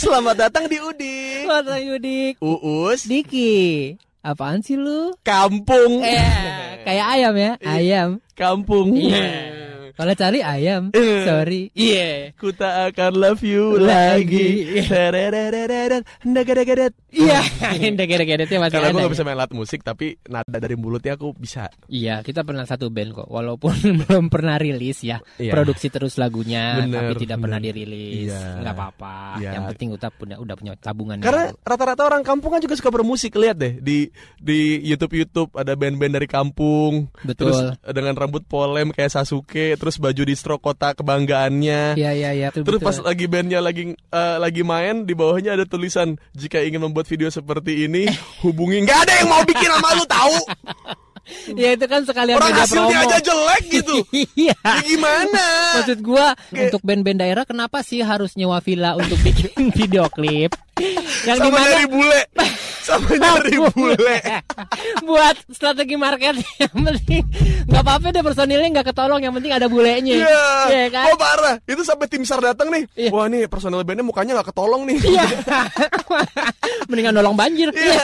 Selamat datang di Udik. Warna Yudik. Uus Diki. Apaan sih lu? kampung. Eh, kayak ayam ya, ayam. Kampung. Iya. Kalau cari ayam, Eh. sorry. Iya. Ku tak akan love you lagi. Ndagadegadet. Iya, gede-gede masih Karena ada. gue gak bisa main alat musik tapi nada dari mulutnya aku bisa. Iya, kita pernah satu band kok. Walaupun belum pernah rilis ya, Iya. produksi terus lagunya, Bener, tapi tidak bener. pernah dirilis. Iya. Nggak apa-apa. Iya. Yang penting udah punya udah punya tabungan. Karena rata-rata orang kampung kan juga suka bermusik lihat deh di di YouTube YouTube ada band-band dari kampung. Betul. Terus dengan rambut polem kayak Sasuke, terus baju di stroke kota kebanggaannya. Iya, iya, iya. Terus pas lagi bandnya lagi eh, lagi main di bawahnya ada tulisan jika ingin membuat video seperti ini hubungi nggak ada yang mau bikin sama lu tahu Ya itu kan sekalian orang hasilnya promo. aja jelek gitu Iya. ya gimana Maksud gua Kayak- untuk band-band daerah kenapa sih harus nyewa villa untuk bikin video klip? Yang sama di mana nyari bule sama nyari bule buat strategi market yang penting nggak apa-apa deh personilnya nggak ketolong yang penting ada bulenya Iya, Iya kan oh parah. Itu sampai tim sar datang nih. Iya. Wah nih personel bandnya mukanya nggak ketolong nih. iya mendingan nolong banjir Iya.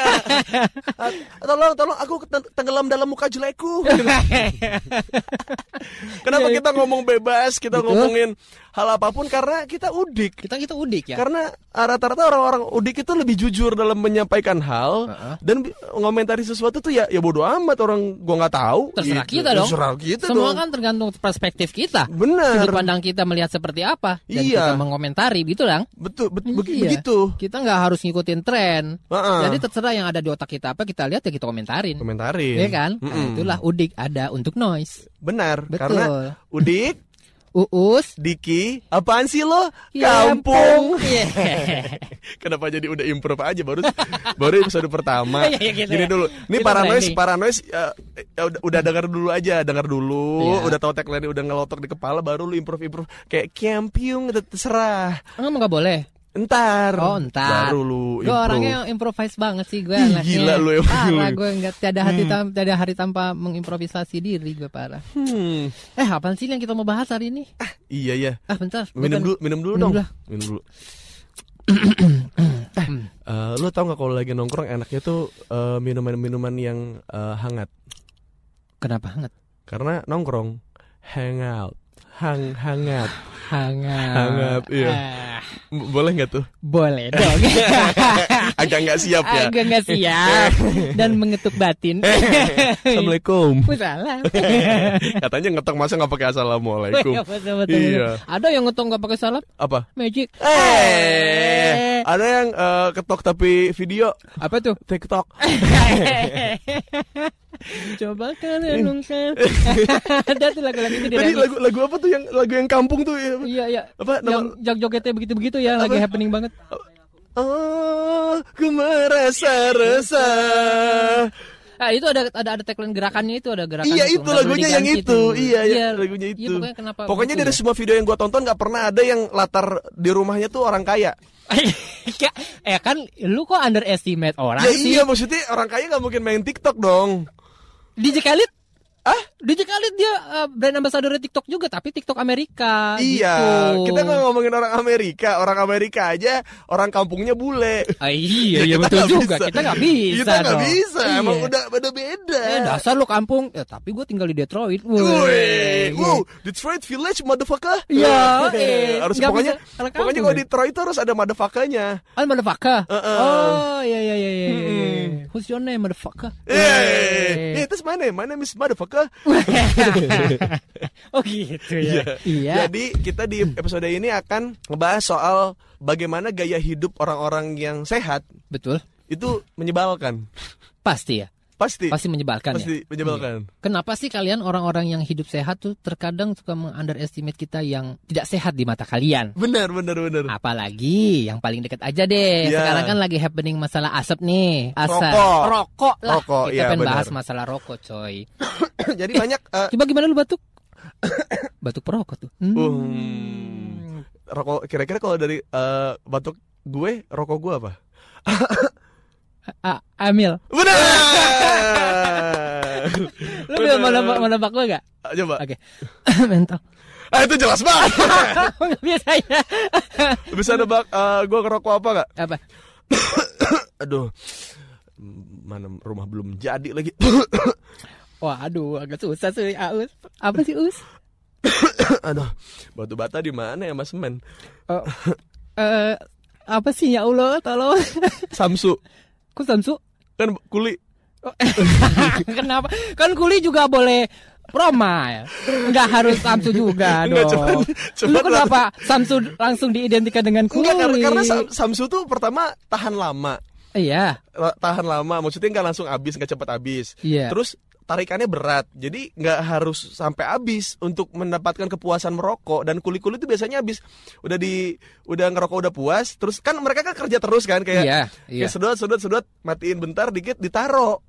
Ah, tolong, tolong, aku tenggelam dalam muka jelekku. Kenapa Iya, iya. kita ngomong bebas, kita Betul. ngomongin hal apa pun karena kita udik. kita kita udik ya Karena ah, rata-rata orang-orang udik itu lebih jujur dalam menyampaikan hal Heeh. dan ngomentari sesuatu tuh ya ya bodoh amat orang gua nggak tahu. terserah gitu. kita dong Terserah kita semua dong. kan tergantung perspektif kita Benar. sudut pandang kita melihat seperti apa dan Iya. kita mengomentari gitu lang Betul, bet- begi- Iya. begitu. kita nggak harus ngikutin tren Heeh. jadi terserah yang ada di otak kita apa kita lihat ya kita komentarin komentarin. Iya kan? Nah, Mm-mm. itulah udik ada untuk noise. Benar, Betul. karena Udik, Uus Diki, apaan sih lo? Ya Kampung. Iya. Kenapa jadi udah improve aja baru baru episode pertama. Iya, iya, gitu Gini ya. dulu. Nih Kita paranoid, branding. paranoid ya, ya udah, udah dengar dulu aja, dengar dulu, Iya. udah tahu tagline udah ngelotok di kepala baru lu improve improve kayak camping terserah. Emang nggak boleh? Entar. Oh, entar. Baru lu Gue orangnya yang improvise banget sih gue. Gila lu emang Parah. Hmm. gue nggak tiada hati tam- tiada hari tanpa mengimprovisasi diri gue parah. Hmm. Eh apaan sih yang kita mau bahas hari ini? Iya iya. Ah bentar. Minum dulu, minum dulu Minum dong. dulu. Minum dulu. eh, eh, lu tau nggak kalau lagi nongkrong enaknya tuh eh, minuman-minuman yang eh, hangat. Kenapa hangat? Karena nongkrong hangout, hang hangat. Hangat. Hangat, iya. Ah, Boleh nggak tuh? boleh dong. Agak nggak siap ya. Agak nggak siap dan mengetuk batin. Assalamualaikum. Salah. Katanya ngetok masa nggak pakai assalamualaikum. Betul, betul, Iya. betul. Ada yang ngetong gak pakai salam? Apa? Magic. Eh, ada yang eh, ketok tapi video Apa tuh? TikTok. Coba kan renungkan. Ada tuh lagu-lagu itu di Tadi lagu lagu apa tuh yang lagu yang kampung tuh ya? Iya, iya. Apa Yang nama? jog-jogetnya begitu-begitu ya, lagi Apa? happening banget. Oh, ku merasa resah. Ah, itu ada ada ada tagline gerakannya itu ada gerakan Iya itu, lagunya yang itu. tuh. Iya, iya, lagunya Iya, itu. pokoknya kenapa Pokoknya begitu dari ya? semua video yang gua tonton nggak pernah ada yang latar di rumahnya tuh orang kaya. Ya, eh kan lu kok underestimate orang ya sih? iya maksudnya orang kaya nggak mungkin main TikTok dong. DJ Khalid? Ah? DJ Khalid dia uh, brand ambassador TikTok juga, tapi TikTok Amerika. Iya, gitu. kita nggak ngomongin orang Amerika, orang Amerika aja orang kampungnya bule. Ah, iya, iya betul juga. bisa. Kita nggak bisa. Kita nggak bisa, Iya. emang udah udah beda. Eh, dasar lu kampung. Ya, tapi gue tinggal di Detroit. Woi. Wow, Detroit Village motherfucker. Iya, eh, harus nggak pokoknya bisa pokoknya kalau ya? Detroit itu harus ada motherfucker-nya. Ah, motherfucker. Heeh. Oh, iya iya iya iya. Mm-mm. Who's your name, motherfucker? Eh, eh, terus mana? Mana Miss Motherfucker? oh gitu ya. Iya. Jadi kita di episode ini akan ngebahas soal bagaimana gaya hidup orang-orang yang sehat Betul. itu menyebalkan. Pasti ya. Pasti. Pasti menyebalkan Pasti ya. menyebalkan. Kenapa sih kalian orang-orang yang hidup sehat tuh terkadang suka meng-underestimate kita yang tidak sehat di mata kalian? Benar, benar, benar. Apalagi yang paling dekat aja deh. Iya. Sekarang kan lagi happening masalah asap nih. Asap. Rokok. Rokok lah. Rokok, Kita iya, pengen benar. bahas masalah rokok, coy. Jadi banyak eh, Coba gimana lu batuk? batuk perokok tuh. Hmm. um, rokok kira-kira kalau dari eh, batuk gue, rokok gue apa? Ah, Amil. Benar. Lu bisa mau nembak, mau nembak gue gak? Ah, Coba. Oke. Mental. Ah itu jelas banget. Biasanya. Bisa nebak eh, gua ngerokok apa gak? Apa? Aduh. Mana rumah belum jadi lagi. Wah, aduh, agak susah sih, Aus. Apa sih, Us? Aduh. Batu bata di mana ya Mas Men? Oh, eh, apa sih ya Allah, tolong. Samsu. Kok Samsu? Kan kuli. Oh, Kenapa? Kan kuli juga boleh Proma ya. Enggak harus Samsu juga Enggak, dong. cuman- Lu cuman- kenapa Samsu langsung diidentikan dengan kuli? Enggak karena, karena Sam- Samsu tuh pertama tahan lama. Iya. Tahan lama maksudnya nggak langsung habis, nggak cepat habis. Iya. Terus tarikannya berat. Jadi nggak harus sampai habis untuk mendapatkan kepuasan merokok dan kuli-kuli itu biasanya habis udah di udah ngerokok udah puas, terus kan mereka kan kerja terus kan kayak Iya, iya. kayak sedot sedot sedot matiin bentar dikit ditaro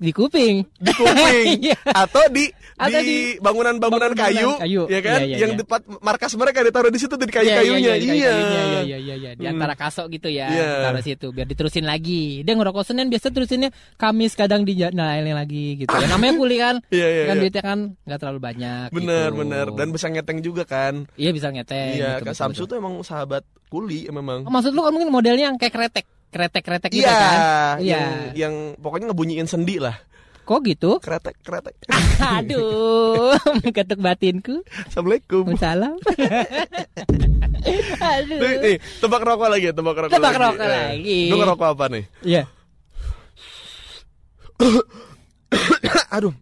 Di kuping. di kuping Iya. atau di Atau di bangunan-bangunan kayu, kayu. ya kan Iya, iya, yang iya. depan markas mereka ditaruh di situ di kayu-kayunya Iya, iya, iya, iya, iya, iya, iya, iya. Di Hmm. antara kasok gitu ya, Iya. taruh situ biar diterusin lagi. Dia ngerokok Senin biasa terusinnya Kamis kadang di nah ini lagi gitu. Ya, namanya kuli kan. Iya, iya, kan iya. duitnya kan nggak terlalu banyak. bener gitu. bener dan bisa ngeteng juga kan iya bisa ngeteng. iya gitu, kan Samsu tuh emang sahabat kuli memang Oh, maksud lu kan mungkin modelnya yang kayak kretek, kretek, kretek gitu Iya, kan? Iya. yang yang pokoknya ngebunyiin sendi lah. Kok gitu? Kretek, kretek. Aduh, ketuk batinku. Assalamualaikum. Salam. Aduh. Nih, nih, tebak rokok lagi, tebak rokok Tebak lagi. rokok Eh, lagi. Lu ngerokok apa nih? Iya. Aduh.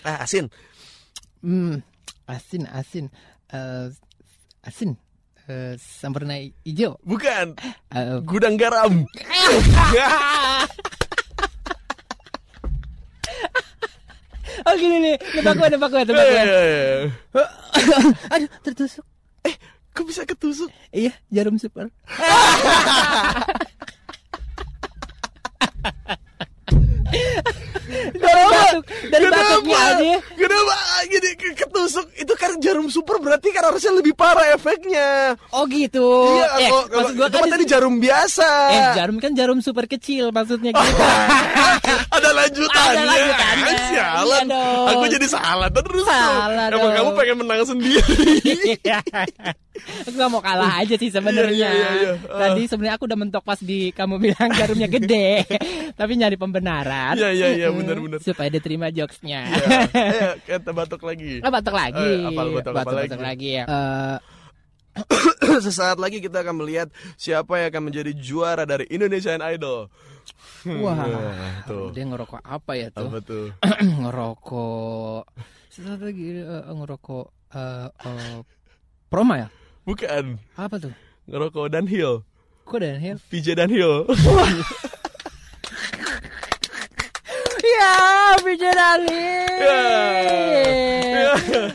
Ah, asin. Hmm, asin, asin. Eh, asin. Eh, samperna hijau. Bukan. Eh, Gudang garam. oh gini nih, nebak gue, nebak gue, nebak Eh, gue. eh, eh. Aduh, tertusuk. Kok bisa ketusuk? Iya, jarum super. dari batuk, dari batuknya aja. Kenapa jadi ke- ketusuk? Itu kan jarum super berarti kan harusnya lebih parah efeknya. Oh gitu. iya, eh, kalau kalau maksud gua kan di- tadi jarum biasa. Eh, jarum kan jarum super kecil maksudnya gitu. Ada lanjutannya. Ada lanjutannya. Sialan. Iya dong. Aku jadi salah terus. tuh. Salah Emang dong. kamu pengen menang sendiri. aku gak mau kalah aja sih sebenarnya. Iya, iya, iya, iya. Tadi sebenarnya aku udah mentok pas di kamu bilang jarumnya gede, tapi nyari pembenaran. Iya, iya, iya, Mm-mm. benar-benar. Supaya diterima jokesnya. Iya, kita batuk lagi. Ah, batuk lagi. Eh, apal batuk apa lagi? batuk lagi ya. Eh, Sesaat lagi kita akan melihat siapa yang akan menjadi juara dari Indonesian Idol. wah, Wah, tuh. dia ngerokok apa ya tuh? Apa tuh? ngerokok. Sesuatu lagi eh, ngerokok eh eh, Proma ya? Bukan. Apa tuh? Ngerokok Dunhill. Kok Daniel? PJ Dunhill. Ya, Bijarani. Ya.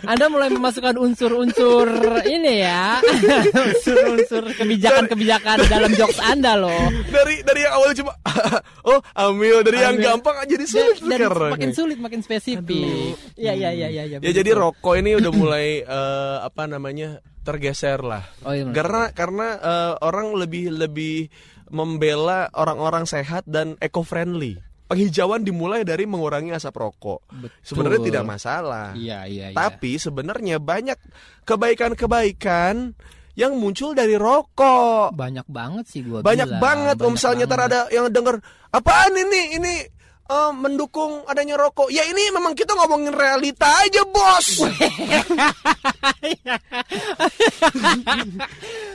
Anda mulai memasukkan unsur-unsur ini ya, unsur-unsur kebijakan-kebijakan dalam jokes Anda loh. dari dari yang awalnya cuma oh ambil dari yang gampang jadi sulit dan sekarang. makin sulit, makin spesifik. Iya, iya, iya, iya. Ya jadi rokok ini udah mulai eh, apa namanya tergeser lah. Oh, iya, Karena karena eh, orang lebih lebih membela orang-orang sehat dan eco friendly. Penghijauan dimulai dari mengurangi asap rokok. Betul. Sebenarnya tidak masalah. Iya, iya, iya. Tapi sebenarnya banyak kebaikan-kebaikan yang muncul dari rokok. banyak banget sih gua Banyak bilang. banget. Banyak misalnya banget. ada yang denger apaan ini ini eh, mendukung adanya rokok. Ya ini memang kita ngomongin realita aja, Bos.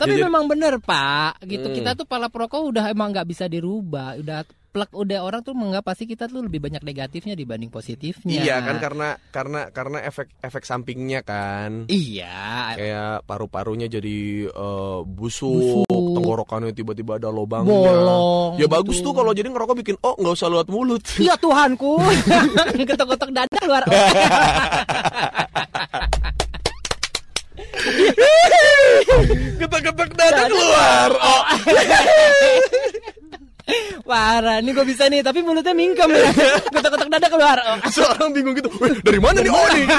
Tapi Jadi- memang bener Pak, gitu Hmm. kita tuh pala perokok udah emang nggak bisa dirubah, udah plek udah orang tuh menganggap pasti kita tuh lebih banyak negatifnya dibanding positifnya. Iya kan karena karena karena efek efek sampingnya kan. Iya. Kayak paru-parunya jadi eh, busuk, Busuk. tenggorokannya tiba-tiba ada lubangnya. Bolong Ya gitu. bagus tuh kalau jadi ngerokok bikin oh nggak usah lewat mulut. Ya Tuhanku, ketok-ketok dada keluar. Ketek-ketek dada keluar. Oh. Parah, ini gue bisa nih, tapi mulutnya mingkem ya. Ketok-ketok dada keluar. Oh. Seorang bingung gitu. Dari mana nih oh nih?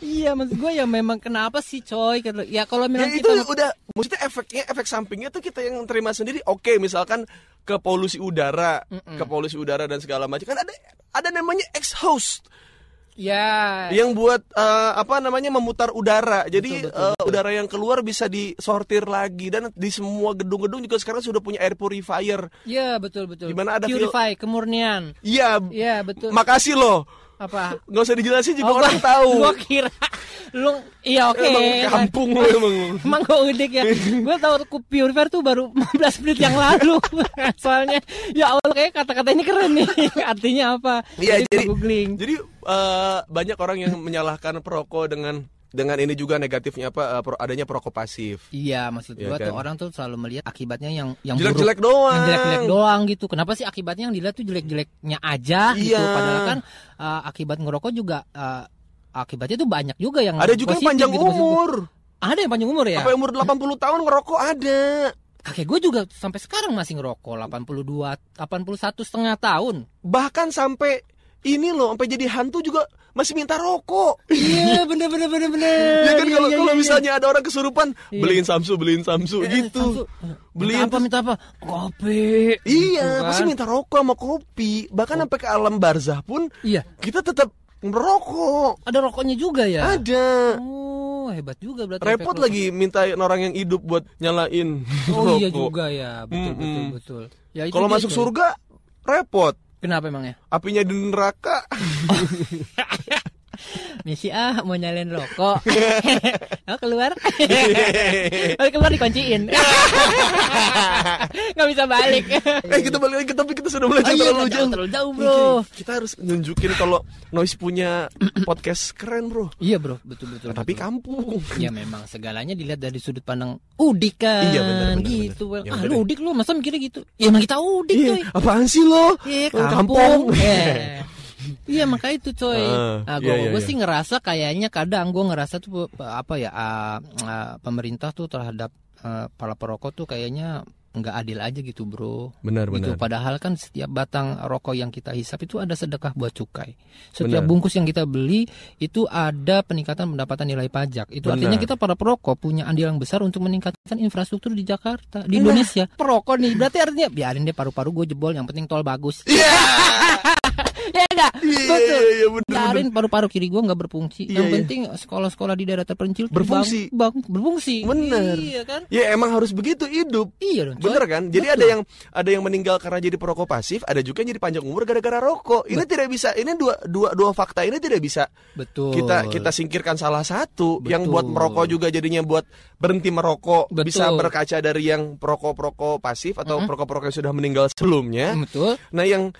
Iya, maksud gue ya memang kenapa sih coy? Ya kalau ya memang itu kita udah maksudnya efeknya efek sampingnya tuh kita yang terima sendiri oke misalkan ke polusi udara ke polusi udara dan segala macam kan ada ada namanya exhaust Ya. yang buat eh, apa namanya memutar udara. Jadi Betul, betul, eh, udara yang keluar bisa disortir lagi dan di semua gedung-gedung juga sekarang sudah punya air purifier. Ya, betul betul. Gimana ada Purify, kemurnian. Iya, Iya, betul. makasih loh. Apa? Nggak usah dijelasin juga Oh, orang tahu. Gua kira lu iya oke. Emang kampung lu emang. Emang gak udik ya Gue tau tuh purifier tuh baru 15 menit yang lalu Soalnya Ya Allah kayak kata-kata ini keren nih Artinya apa Iya, jadi- googling Jadi eh, banyak orang yang menyalahkan perokok dengan dengan ini juga negatifnya apa pro- adanya perokok pasif. Iya maksud gua tuh kan? orang tuh selalu melihat akibatnya yang yang buruk Jelek-jelek doang. yang jelek-jelek doang gitu. Kenapa sih akibatnya yang dilihat tuh jelek-jeleknya aja gitu. Iya. Padahal kan uh, akibat ngerokok juga uh, akibatnya tuh banyak juga yang Ada juga yang positif panjang gitu, umur. Ada yang panjang umur ya. Sampai umur 80 tahun ngerokok ada. Kakek gue juga sampai sekarang masih ngerokok 82 81 setengah tahun. Bahkan sampai ini loh, sampai jadi hantu juga masih minta rokok. Iya bener bener bener bener. Ya kan Iya, kalau iya, kalau iya, misalnya ada orang kesurupan, Iya. beliin Samsu, beliin Samsu iya. Eh, gitu. Samsu, Beliin minta apa minta apa? Kopi. Iya, Gitu kan. pasti minta rokok sama kopi. Bahkan sampai ke alam barzah pun Iya, kita tetap merokok. ada rokoknya juga ya. Ada. Oh, hebat juga berarti. Repot lagi minta orang yang hidup buat nyalain rokok. Oh iya rokok. juga ya, betul betul Mm-mm. betul. Ya, itu Kalau masuk tuh. surga repot. Kenapa emangnya? Apinya di neraka. Misi ah mau nyalain rokok. oh keluar. oh keluar dikunciin. Nggak bisa balik. eh kita balik lagi ke topik kita sudah melenceng Oh, iya, terlalu jauh, terlalu jauh, bro. Kita harus nunjukin kalau Noise punya podcast keren, Bro. Iya bro, betul betul. Nah, tapi kampung. Ya memang segalanya dilihat dari sudut pandang udik kan. Iya, benar, benar, gitu. benar. Ya, ah lu udik lu masa mikirnya gitu? Ya emang kita udik Iya, coy. apaan sih lo? Iya kampung. Eh. Iya makanya itu coy. Ah, nah, iya, gue iya, iya. sih ngerasa kayaknya kadang gue ngerasa tuh apa ya ah, ah, pemerintah tuh terhadap ah, para perokok tuh kayaknya nggak adil aja gitu bro. Benar, Gitu. benar. Padahal kan setiap batang rokok yang kita hisap itu ada sedekah buat cukai. Setiap Benar. bungkus yang kita beli itu ada peningkatan pendapatan nilai pajak. Itu Benar. artinya kita para perokok punya andil yang besar untuk meningkatkan infrastruktur di Jakarta, di Nah. Indonesia. Perokok nih berarti artinya biarin deh paru-paru gue jebol yang penting tol bagus. Iya. ya enggak? Iya, Betul. iya, iya, benar. benar. Biarin paru-paru kiri gue nggak berfungsi. Iya, yang iya. penting sekolah-sekolah di daerah terpencil Berfungsi. bang- bang- berfungsi. Bener. Iya kan? Ya emang harus begitu hidup. Iya dong. coy. Bener kan? Jadi Betul. ada yang ada yang meninggal karena jadi perokok pasif, ada juga yang jadi panjang umur gara-gara rokok. Ini tidak bisa. Ini dua dua dua fakta ini tidak bisa Betul. kita kita singkirkan salah satu Betul. yang buat merokok juga jadinya buat berhenti merokok Betul. bisa berkaca dari yang perokok-perokok pasif atau Mm-mm. perokok-perokok yang sudah meninggal sebelumnya. Betul. Nah, yang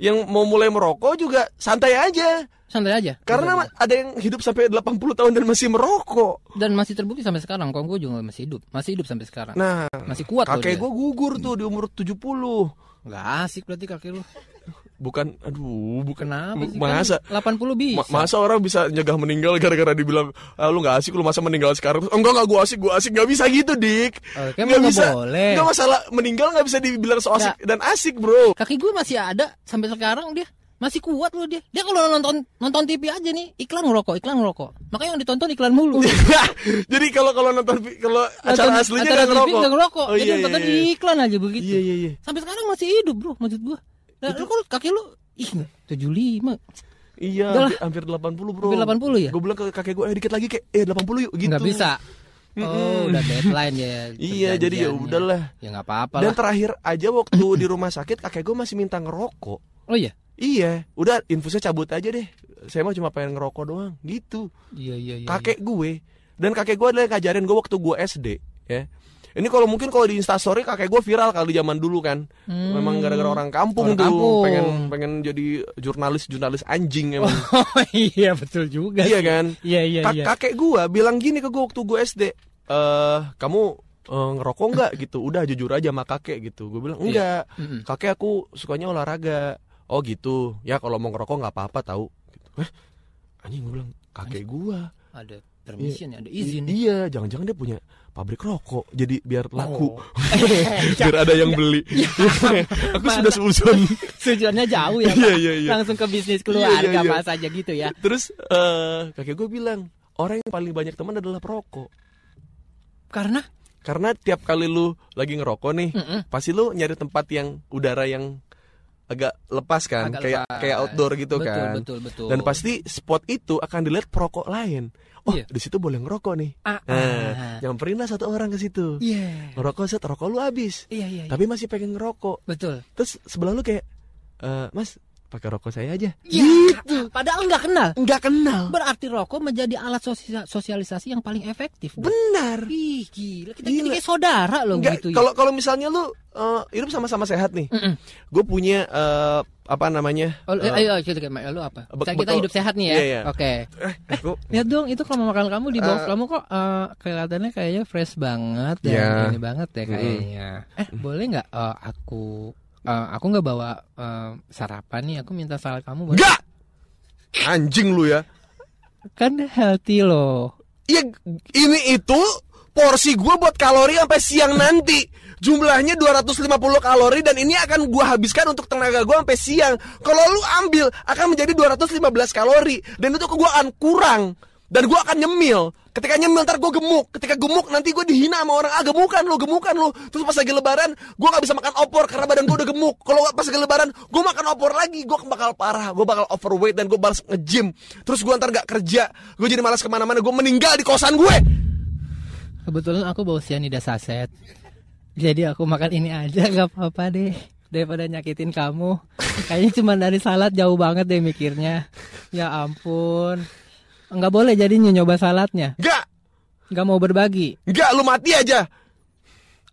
yang mau mulai merokok juga santai aja. Santai aja. Karena ada yang hidup sampai 80 tahun dan masih merokok. dan masih terbukti sampai sekarang. Kong gue juga masih hidup, masih hidup sampai sekarang. Nah, masih kuat kakek gue gugur tuh di umur 70. Nggak asik berarti kakek lu. Bukan aduh, bukan Kenapa sih? Masa? Kan 80 bisa. Ma- masa orang bisa nyegah meninggal gara-gara dibilang ah, lu nggak asik lu masa meninggal sekarang Terus, enggak enggak gua asik gua asik nggak bisa gitu dik Oh, kan nggak bisa boleh. nggak masalah meninggal nggak bisa dibilang so asik dan asik bro Kaki gue masih ada sampai sekarang dia. Masih kuat loh dia. Dia kalau nonton nonton TV aja nih, iklan ngerokok, iklan ngerokok. Makanya yang ditonton iklan mulu. jadi kalau kalau nonton kalau acara Nonton aslinya acara ngerokok nggak ngerokok. oh Jadi iya iya tonton iya iklan aja begitu. iya iya iya Sampai sekarang masih hidup, Bro, maksud gua. Nah, lu kalau kaki lu ih 75. iya Udah hampir, hampir 80 bro Hampir 80 ya? gue bilang ke kakek gue eh dikit lagi kayak eh 80 yuk gitu Nggak bisa. Oh, udah deadline ya. iya jadi ya perjanjiannya. udahlah Ya nggak apa-apa dan terakhir aja waktu di rumah sakit kakek gue masih minta ngerokok Oh iya. Iya, udah infusnya cabut aja deh. Saya mah cuma pengen ngerokok doang, gitu. Iya iya iya. kakek gue dan kakek gue adalah yang ngajarin gue waktu gue SD, ya. Ini kalau mungkin kalau di Instastory kakek gue viral kali zaman dulu kan. Hmm. Memang gara-gara orang kampung Orang tuh, kampung. pengen pengen jadi jurnalis jurnalis anjing emang. Oh iya betul juga. iya sih. kan? Iya iya Kak- iya. Kakek gue bilang gini ke gue waktu gue SD, eh kamu eh, ngerokok nggak gitu? Udah jujur aja sama kakek gitu. Gue bilang Iya. enggak. Mm-mm. kakek aku sukanya olahraga oh gitu ya kalau mau ngerokok nggak apa-apa tahu gitu. eh anjing gue bilang kakek gua Ada permission ya, ada izin. I- iya jangan-jangan dia punya pabrik rokok jadi biar laku Oh. biar ada yang beli aku sudah seuzon Tujuannya jauh ya, Iya, Pak. iya, iya. Langsung ke bisnis Iya, keluarga iya, iya. apa saja gitu ya. terus eh kakek gue bilang orang yang paling banyak teman adalah perokok Karena karena tiap kali lu lagi ngerokok nih Mm-mm. pasti lu nyari tempat yang udara yang agak lepas kan, Agak kayak lepas. kayak outdoor gitu betul, kan. Betul, betul, Dan pasti spot itu akan dilihat perokok lain. Oh, Iya. di situ boleh ngerokok nih. Ah, Nah, ah. nyamperin lah satu orang ke situ. Iya. Ngerokok set, rokok lu habis. Iya, iya, iya. Tapi masih pengen ngerokok. betul. Terus sebelah lu kayak, "Eh, Mas, pakai rokok saya aja." Iya. Padahal nggak kenal. Nggak kenal. Berarti rokok menjadi alat sosia- sosialisasi yang paling efektif. Benar. Ih, gila. Kita, Gila. kayak saudara loh Enggak, gitu ya. kalau kalau misalnya lu eh, hidup sama-sama sehat nih. Mm-mm. Gue punya eh, apa namanya? Oh, eh, ayo, ayo, kayak lu apa? Be- Kita, kita hidup sehat nih ya. Iya, iya. Oke. eh, gua- Lihat dong, itu kalau makan kamu di box Eh. kamu kok eh, kelihatannya kayaknya fresh banget dan Iya. ini banget ya kayaknya. Eh, boleh nggak eh, aku eh, aku nggak bawa eh, sarapan nih, aku minta salad kamu? Enggak. Anjing lu ya. Kan healthy loh. Iya, ini itu porsi gue buat kalori sampai siang nanti. Jumlahnya 250 kalori dan ini akan gue habiskan untuk tenaga gue sampai siang. Kalau lu ambil akan menjadi 215 kalori dan itu gue akan kurang dan gue akan nyemil. Ketika nyemil ntar gue gemuk. Ketika gemuk nanti gue dihina sama orang ah gemukan lu, gemukan lu. Terus pas lagi lebaran gue nggak bisa makan opor karena badan gue udah gemuk. Kalau pas lagi lebaran gue makan opor lagi gue bakal parah. Gue bakal overweight dan gue balas nge-gym. Terus gue ntar gak kerja. Gue jadi malas ke mana-mana. Gue meninggal di kosan gue. Kebetulan aku bawa cyanida saset. Jadi aku makan ini aja nggak apa-apa deh daripada nyakitin kamu. Kayaknya cuma dari salad jauh banget deh mikirnya. Ya ampun. Nggak boleh jadinya nyoba saladnya. Gak, Nggak mau berbagi. gak lu mati aja.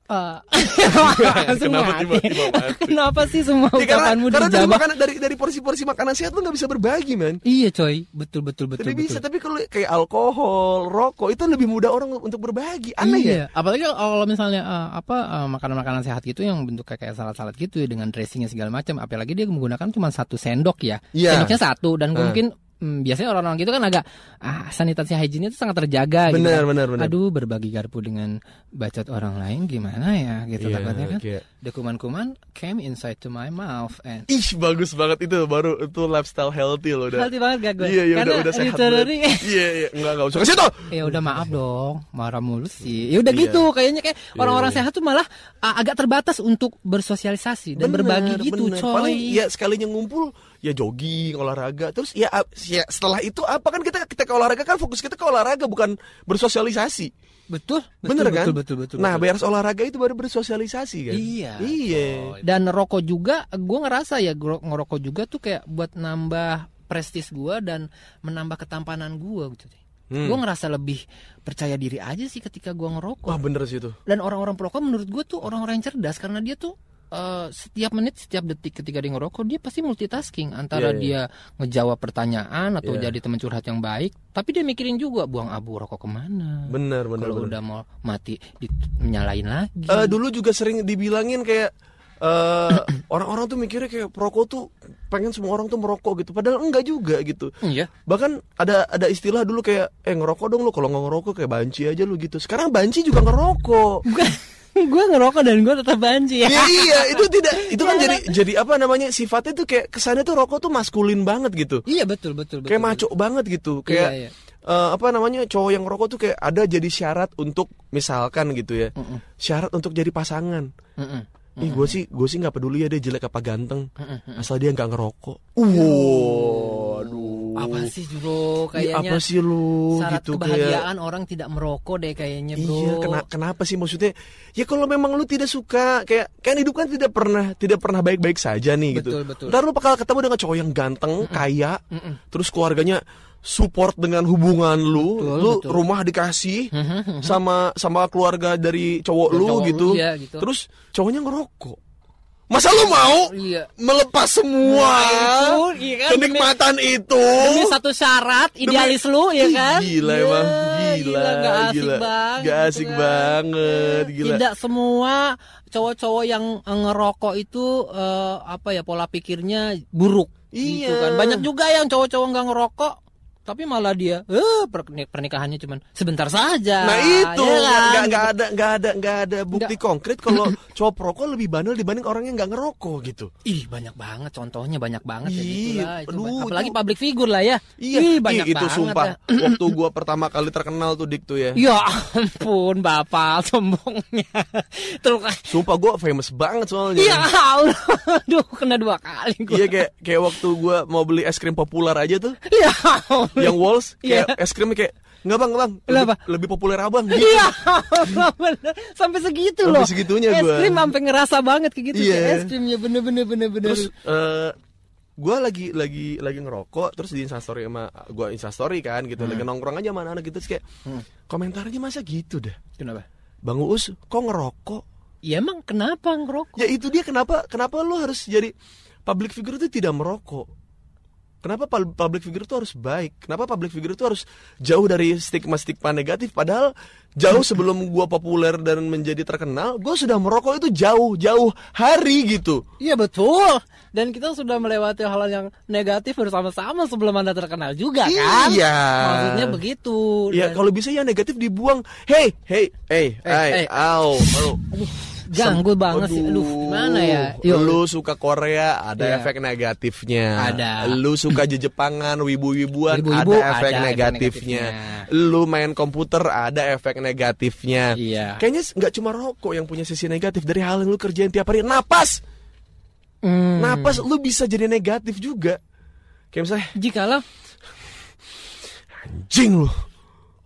Eh, Kenapa mati. tiba-tiba mati? Kenapa sih semua Ya, karena ucapanmu karena dari makanan dari dari porsi-porsi makanan sehat lu nggak bisa berbagi, man. Iya coy, betul betul betul Tapi betul. bisa, tapi kalau kayak alkohol, rokok itu lebih mudah orang untuk berbagi. Aneh ya? iya. Apalagi kalau misalnya eh, apa eh, makanan-makanan sehat gitu yang bentuk kayak salad-salad gitu ya dengan dressingnya segala macam. Apalagi dia menggunakan cuma satu sendok ya. Iya. Sendoknya satu dan Hmm. mungkin hmm, biasanya orang-orang gitu kan agak ah, sanitasi hygiene itu sangat terjaga gitu. Benar, kan. benar, benar. Aduh berbagi garpu dengan bacot orang lain gimana ya gitu Iya, takutnya kan. kayak- The kuman-kuman came inside to my mouth and Ih, bagus banget itu baru itu lifestyle healthy loh udah. Healthy banget gak gue? Iya, iya udah udah sehat. Iya, iya, enggak enggak usah ke situ. Ya udah maaf dong, marah mulu sih. Ya udah Iya. gitu, kayaknya kayak orang-orang iya. sehat tuh malah uh, agak terbatas untuk bersosialisasi dan Bener, berbagi gitu, bener. coy. Paling ya sekalinya ngumpul ya jogging, olahraga. Terus ya, ya setelah itu apa kan kita kita ke olahraga kan fokus kita ke olahraga bukan bersosialisasi. Betul, betul, Bener betul, kan? Betul, betul, betul. Nah, beres olahraga itu baru bersosialisasi kan. Iya. Iya. Dan rokok juga, gue ngerasa ya ngerokok juga tuh kayak buat nambah prestis gue dan menambah ketampanan gue gitu. Hmm. Gue ngerasa lebih percaya diri aja sih ketika gue ngerokok. Wah, bener sih itu. Dan orang-orang perokok menurut gue tuh orang-orang yang cerdas karena dia tuh eh, setiap menit, setiap detik ketika dia ngerokok dia pasti multitasking antara Iya, iya. dia ngejawab pertanyaan atau Iya. jadi teman curhat yang baik, tapi dia mikirin juga buang abu rokok ke mana. Bener, bener, Kalau udah mau mati di- nyalain lagi. Eh, dulu juga sering dibilangin kayak eh, orang-orang tuh mikirnya kayak perokok tuh pengen semua orang tuh merokok gitu padahal enggak juga gitu Iya. bahkan ada ada istilah dulu kayak eh ngerokok dong lu kalau nggak ngerokok kayak banci aja lu gitu sekarang banci juga ngerokok gue ngerokok dan gue tetap banci ya. ya iya itu tidak itu kan jadi jadi apa namanya sifatnya tuh kayak kesannya tuh rokok tuh maskulin banget gitu Iya betul betul betul. kayak maco banget gitu kayak Iya, iya. eh, apa namanya cowok yang ngerokok tuh kayak ada jadi syarat untuk misalkan gitu ya Mm-mm. syarat untuk jadi pasangan Mm-mm. Ih gue sih gue sih nggak peduli ya dia jelek apa ganteng Mm-mm. asal dia nggak ngerokok. Wow, Apa sih bro? Ih, Kayaknya apa sih lu syarat gitu kebahagiaan orang tidak merokok deh kayaknya kayak bro. Iya, kena- kenapa sih maksudnya? Ya kalau memang lu tidak suka kayak kan hidup kan tidak pernah tidak pernah baik-baik saja nih gitu. Betul, betul. Ntar lu bakal ketemu dengan cowok yang ganteng, kaya, Mm-mm. terus keluarganya support dengan hubungan lu, Betul, lu betul. rumah dikasih sama sama keluarga dari cowok lu Cowok lu, gitu. iya, gitu. Terus cowoknya ngerokok. Masa lu mau Iya. melepas semua Nah, itu, iya kan, kenikmatan itu Demi satu syarat idealis lu ya kan? Gila Ya, emang Gila gak asik gila. banget. Gak asik kan. banget Gila Tidak semua cowok-cowok yang eh, ngerokok itu eh, apa ya pola pikirnya buruk. Iya. Gitu kan. Banyak juga yang cowok-cowok nggak ngerokok tapi malah dia eh pernik- pernikahannya cuman sebentar saja. Nah itu ya kan? nggak nggak ada nggak ada nggak ada bukti konkret kalau cowok perokok lebih bandel dibanding orang yang nggak ngerokok gitu. Ih banyak banget contohnya banyak banget ya Ih, gitu lah. Itu aduh, apalagi itu- public figure lah ya. Iya, Ih, ih, banyak itu banget sumpah. ya. Waktu gua pertama kali terkenal tuh dik tuh ya. Ya ampun bapak sombongnya. Terus Sumpah gua famous banget soalnya. Ya Allah, aduh kena dua kali gua. Iya kayak kayak waktu gua mau beli es krim populer aja tuh, Ya Allah. Yang Walls kayak Iya. es krimnya kayak nggak bang nggak bang lebih, lebih populer abang gitu. Iya, Allah, bener. sampai segitu Sampai loh. segitunya es gua. krim sampai ngerasa banget kayak gitu. Iya. kayak Es krim ya bener bener bener bener. Terus eh gue lagi lagi lagi ngerokok terus di instastory sama gue instastory kan gitu Hmm. lagi nongkrong aja sama anak-anak gitu terus kayak komentarnya masa gitu dah Kenapa? bang Uus kok ngerokok Ya emang kenapa ngerokok? ya itu dia kenapa kenapa lu harus jadi public figure itu tidak merokok kenapa pub- public figure itu harus baik kenapa public figure itu harus jauh dari stigma stigma negatif padahal jauh sebelum gua populer dan menjadi terkenal gue sudah merokok itu jauh jauh hari gitu Iya betul. Dan kita sudah melewati hal yang negatif bersama-sama sebelum anda terkenal juga kan? Iya. Maksudnya begitu. Ya Dan kalau bisa yang negatif dibuang. Hey, hey, hey, hey, Eh, eh. au, au. Ganggu banget sih. Aduh, gimana ya? Yuk. Lu suka Korea ada Iya. efek negatifnya. Ada. Lu suka Jepangan, wibu-wibuan Wibu-wibu ada efek ada efek negatifnya. negatifnya. Lu main komputer ada efek negatifnya. Iya. Kayaknya nggak cuma rokok yang punya sisi negatif dari hal yang lu kerjain tiap hari. Napas, Hmm. napas lu bisa jadi negatif juga. Kayak misalnya, Jikalau anjing lu.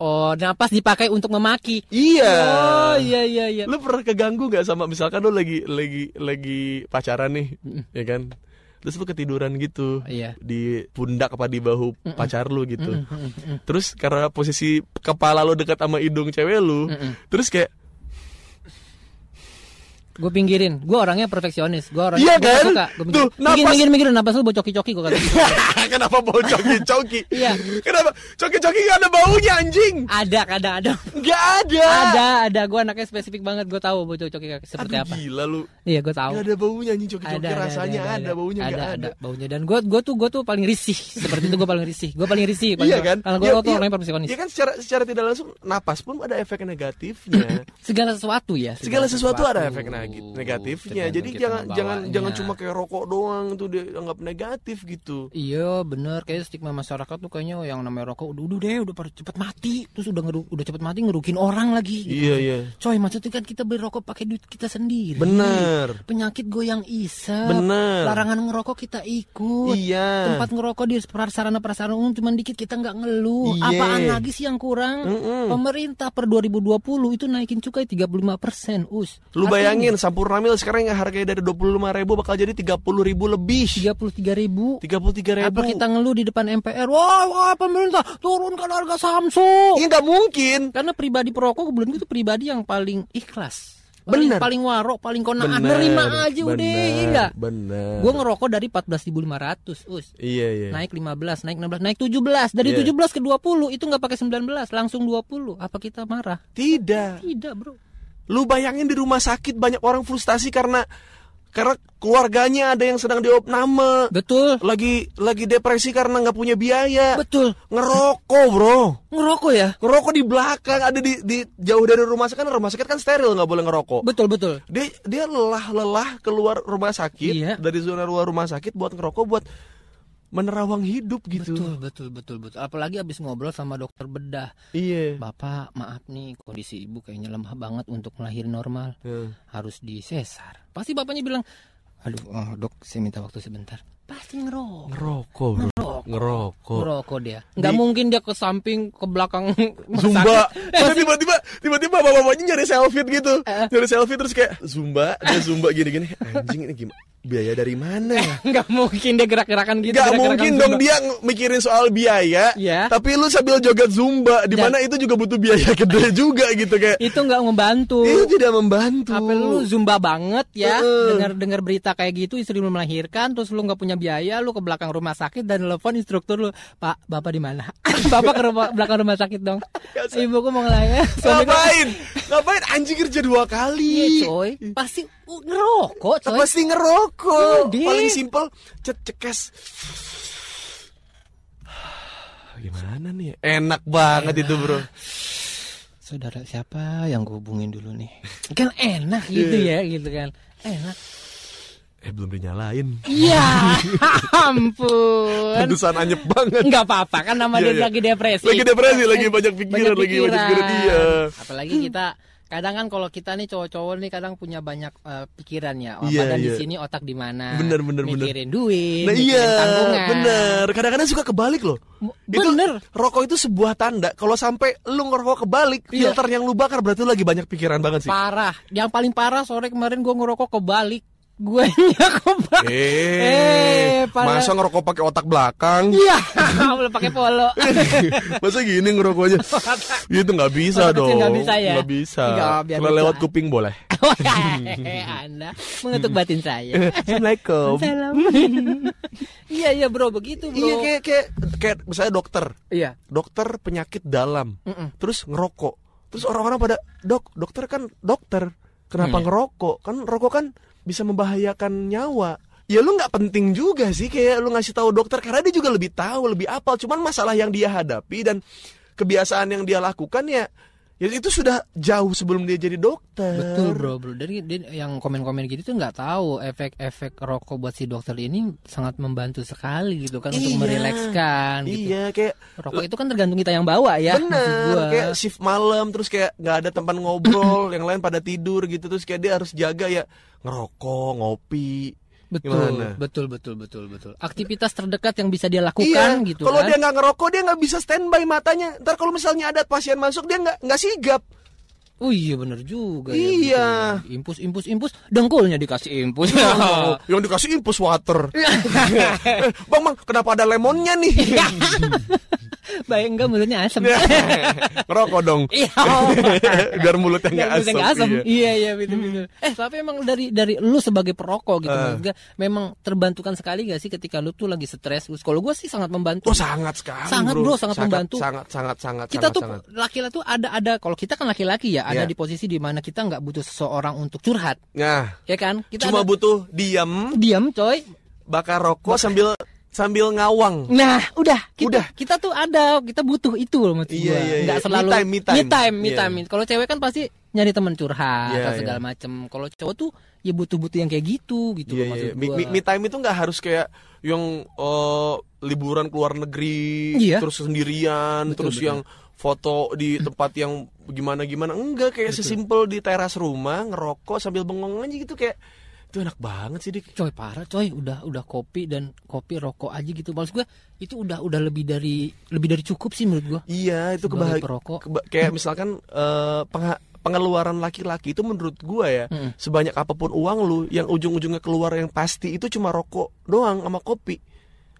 Oh napas dipakai untuk memaki. Iya. Oh iya iya iya. Lu pernah keganggu nggak sama misalkan lu lagi lagi lagi pacaran nih, ya kan? Terus lu ketiduran gitu Iya. di pundak apa di bahu pacar lu gitu. Terus karena posisi kepala lu dekat sama hidung cewek lu, terus kayak Gue pinggirin. Gue orangnya perfeksionis. Gue orangnya Iya kan? suka. Gua Tuh, pinggir, pinggir, napas. pinggir, pinggir, napas lu bocoki-coki gue kata. kenapa bau coki-coki? Iya. Kenapa coki-coki gak ada baunya anjing? ada kadang ada. Gak ada. Ada, ada. Gue anaknya spesifik banget. Gue tahu bocoki seperti Aduh, apa. gila lu. Iya, gue tahu. Gak ada baunya anjing coki-coki rasanya ada, baunya ada, gak ada. ada baunya dan gue gue tuh gue tuh paling risih seperti itu gue paling risih gue paling risih paling Iya kan? kalau gue Iya, tuh iya. orangnya perfeksionis Iya kan secara secara tidak langsung napas pun ada efek negatifnya. segala sesuatu ya segala sesuatu ada efek neg- negatifnya. jadi jangan jangan jangan cuma kayak rokok doang tuh dianggap negatif gitu. Iya bener. Kayak stigma masyarakat tuh kayaknya yang namanya rokok udah udah deh udah pada cepet mati. Terus udah ngeru, udah cepet mati ngerugiin orang lagi gitu. iya iya. Coy maksudnya kan kita beli rokok pakai duit kita sendiri. Bener. Penyakit goyang isep. Bener. larangan ngerokok kita ikut. Iya. Tempat ngerokok di sarana prasarana umum cuman dikit kita nggak ngeluh. Iya. apaan lagi sih yang kurang? Mm-mm. pemerintah per 2020 itu naikin cukai 35% us. Lu bayangin Sampurna Mil. Sekarang yang harganya dari 25 ribu bakal jadi 30 ribu lebih. 33 ribu? 33 ribu. Apa kita ngeluh di depan MPR wah, wah pemerintah turunkan harga Samsung. Iya nggak mungkin. Karena pribadi perokok kebetulan itu pribadi yang paling ikhlas. Bener. paling, paling warok paling konaan Bener, nerima aja udah bener, iya enggak bener. Gue ngerokok dari 14.500 us. Iya iya. Naik 15, naik 16, naik 17. Dari Iya. 17 ke 20 itu nggak pakai 19, langsung 20. Apa kita marah? tidak. Tidak, Bro. Lu bayangin di rumah sakit banyak orang frustasi karena karena keluarganya ada yang sedang diopname, Betul. lagi lagi depresi karena nggak punya biaya. Betul. Ngerokok, Bro. Ngerokok ya? Ngerokok di belakang ada di, di jauh dari rumah sakit kan rumah sakit kan steril nggak boleh ngerokok. Betul, betul. Dia dia lelah-lelah keluar rumah sakit Iya. dari zona luar rumah sakit buat ngerokok buat menerawang hidup gitu. Betul, betul, betul, betul. Apalagi abis ngobrol sama dokter bedah. Iya. Bapak, maaf nih kondisi ibu kayaknya lemah banget untuk melahir normal. Ya. Harus disesar. Pasti bapaknya bilang, "Aduh, oh, dok, saya minta waktu sebentar." Pasti ngerokok. Ngerokok, Bro. Ngerokok. Ngerokok dia. Nggak mungkin dia ke samping, ke belakang Zumba. Terus tiba-tiba tiba-tiba bapak-bapaknya nyari selfie gitu. Eh. Nyari selfie terus kayak Zumba, dia Zumba gini-gini. Anjing ini gimana? Biaya dari mana ya? Nggak mungkin dia gerak-gerakan gitu. Gak gerak-gerakan mungkin Zumba. dong dia mikirin soal biaya. Iya. Tapi lu sambil joget Zumba di mana itu juga butuh biaya gede juga gitu kayak. itu nggak membantu. Itu tidak membantu. Apa lu zumba banget ya Heeh. dengar dengar berita kayak gitu istri lu melahirkan terus lu nggak punya biaya lu ke belakang rumah sakit dan telepon instruktur lu Pak Bapak di mana Bapak ke rumah, belakang rumah sakit dong ibuku mau suamiku Ngapain? Ngapain anjing kerja dua kali? iya coy pasti ngerokok coy Pasti ngerokok. Iya, deh. Paling simpel cet cekes. Gimana nih? Enak banget itu bro. Saudara siapa yang gue hubungin dulu nih? Kan enak gitu ya, gitu kan. Enak. Eh belum dinyalain. Iya, ampun. Pedusan anyep banget. Enggak apa-apa kan nama Iya, dia iya. lagi depresi. Lagi depresi, lagi banyak pikiran, lagi banyak pikiran, iya. Apalagi kita kadang kan kalau kita nih cowok-cowok nih kadang punya banyak eh, pikiran ya. Oh, Iya, badan di iya. sini otak di mana? Bener, bener, bener. mikirin duit, Nah mikirin iya, tanggungan. bener. Kadang-kadang suka kebalik loh. M- Itu Bener. rokok itu sebuah tanda. Kalau sampai lu ngerokok kebalik, Iya. filter yang lu bakar berarti lu lagi banyak pikiran banget sih. Parah. Yang paling parah sore kemarin gua ngerokok kebalik. Gue kebalik. Eh, Eh, parah. masa ngerokok pakai otak belakang? Iya, belum pakai polo. masa gini ngerokoknya? Itu nggak bisa Otak dong. nggak bisa ya? Nggak bisa. Lucu lewat kuping boleh. Anda mengetuk batin saya. Assalamualaikum. Salam. iya iya bro begitu bro. Iya kayak kayak kayak misalnya dokter, Iya. dokter penyakit dalam, Mm-mm. terus ngerokok, terus orang-orang pada dok, dokter kan dokter, kenapa Hmm. ngerokok? Kan rokok kan bisa membahayakan nyawa. Ya lu nggak penting juga sih kayak lu ngasih tahu dokter karena dia juga lebih tahu, lebih apal. Cuman masalah yang dia hadapi dan kebiasaan yang dia lakukan ya, ya itu sudah jauh sebelum dia jadi dokter. Betul bro bro. Dari yang komen-komen gitu tuh nggak tahu efek-efek rokok buat si dokter ini sangat membantu sekali gitu kan untuk Iya. merilekskan. Gitu. Iya kayak Rokok itu kan tergantung kita yang bawa ya. Bener, kayak shift malam terus kayak nggak ada tempat ngobrol, yang lain pada tidur gitu terus kayak dia harus jaga ya ngerokok, ngopi. Betul, Gimana? betul betul betul betul. Aktivitas terdekat yang bisa dia Iya, lakukan gitu kalau kan. dia nggak ngerokok dia nggak bisa standby matanya. Ntar kalau misalnya ada pasien masuk dia nggak nggak sigap. Oh iya bener juga Iya. ya. Impus impus impus dengkulnya dikasih impus. Oh, yang dikasih infus water. Eh, bang bang, kenapa ada lemonnya nih? Baik enggak mulutnya asem. ngerokok dong. Iya. Biar mulutnya nggak Biar asam. asem. iya. Iya iya betul betul. Eh tapi emang dari dari lu sebagai perokok gitu Eh. maksudnya memang terbantukan sekali gak sih ketika lu tuh lagi stres? Kalau gue sih sangat membantu. Oh sangat sekali Sangat, bro, sangat membantu. Sangat sangat sangat. kita sangat, tuh sangat. laki-laki tuh ada ada kalau kita kan laki-laki ya ada Iya. di posisi di mana kita nggak butuh seseorang untuk curhat Nah, ya kan kita cuma ada- butuh diam, diam coy bakar rokok sambil sambil ngawang. Nah, udah, kita, Udah. kita tuh ada, kita butuh itu loh maksud Iya, gua. iya, Nggak iya. selalu Me time, me time. me time, me Iya. time. Kalau cewek kan pasti nyari teman curhat Iya, atau segala iya. macem. Kalau cowok tuh ya butuh-butuh yang kayak gitu gitu Iya, loh iya. maksud Me, gua. me- me time itu nggak harus kayak yang eh, liburan ke luar negeri, Iya. terus sendirian, Betul, terus betul. yang foto di tempat yang gimana gimana. Enggak, kayak sesimpel di teras rumah ngerokok sambil bengong aja gitu kayak itu enak banget sih dik. Coy parah coy, udah udah kopi dan kopi rokok aja gitu. Maksud gue itu udah udah lebih dari lebih dari cukup sih menurut gua. Iya, itu kebahagiaan. perokok. kayak misalkan eh, pengha- pengeluaran laki-laki itu menurut gua ya Mm-mm. sebanyak apa pun uang lu yang ujung-ujungnya keluar yang pasti itu cuma rokok doang sama kopi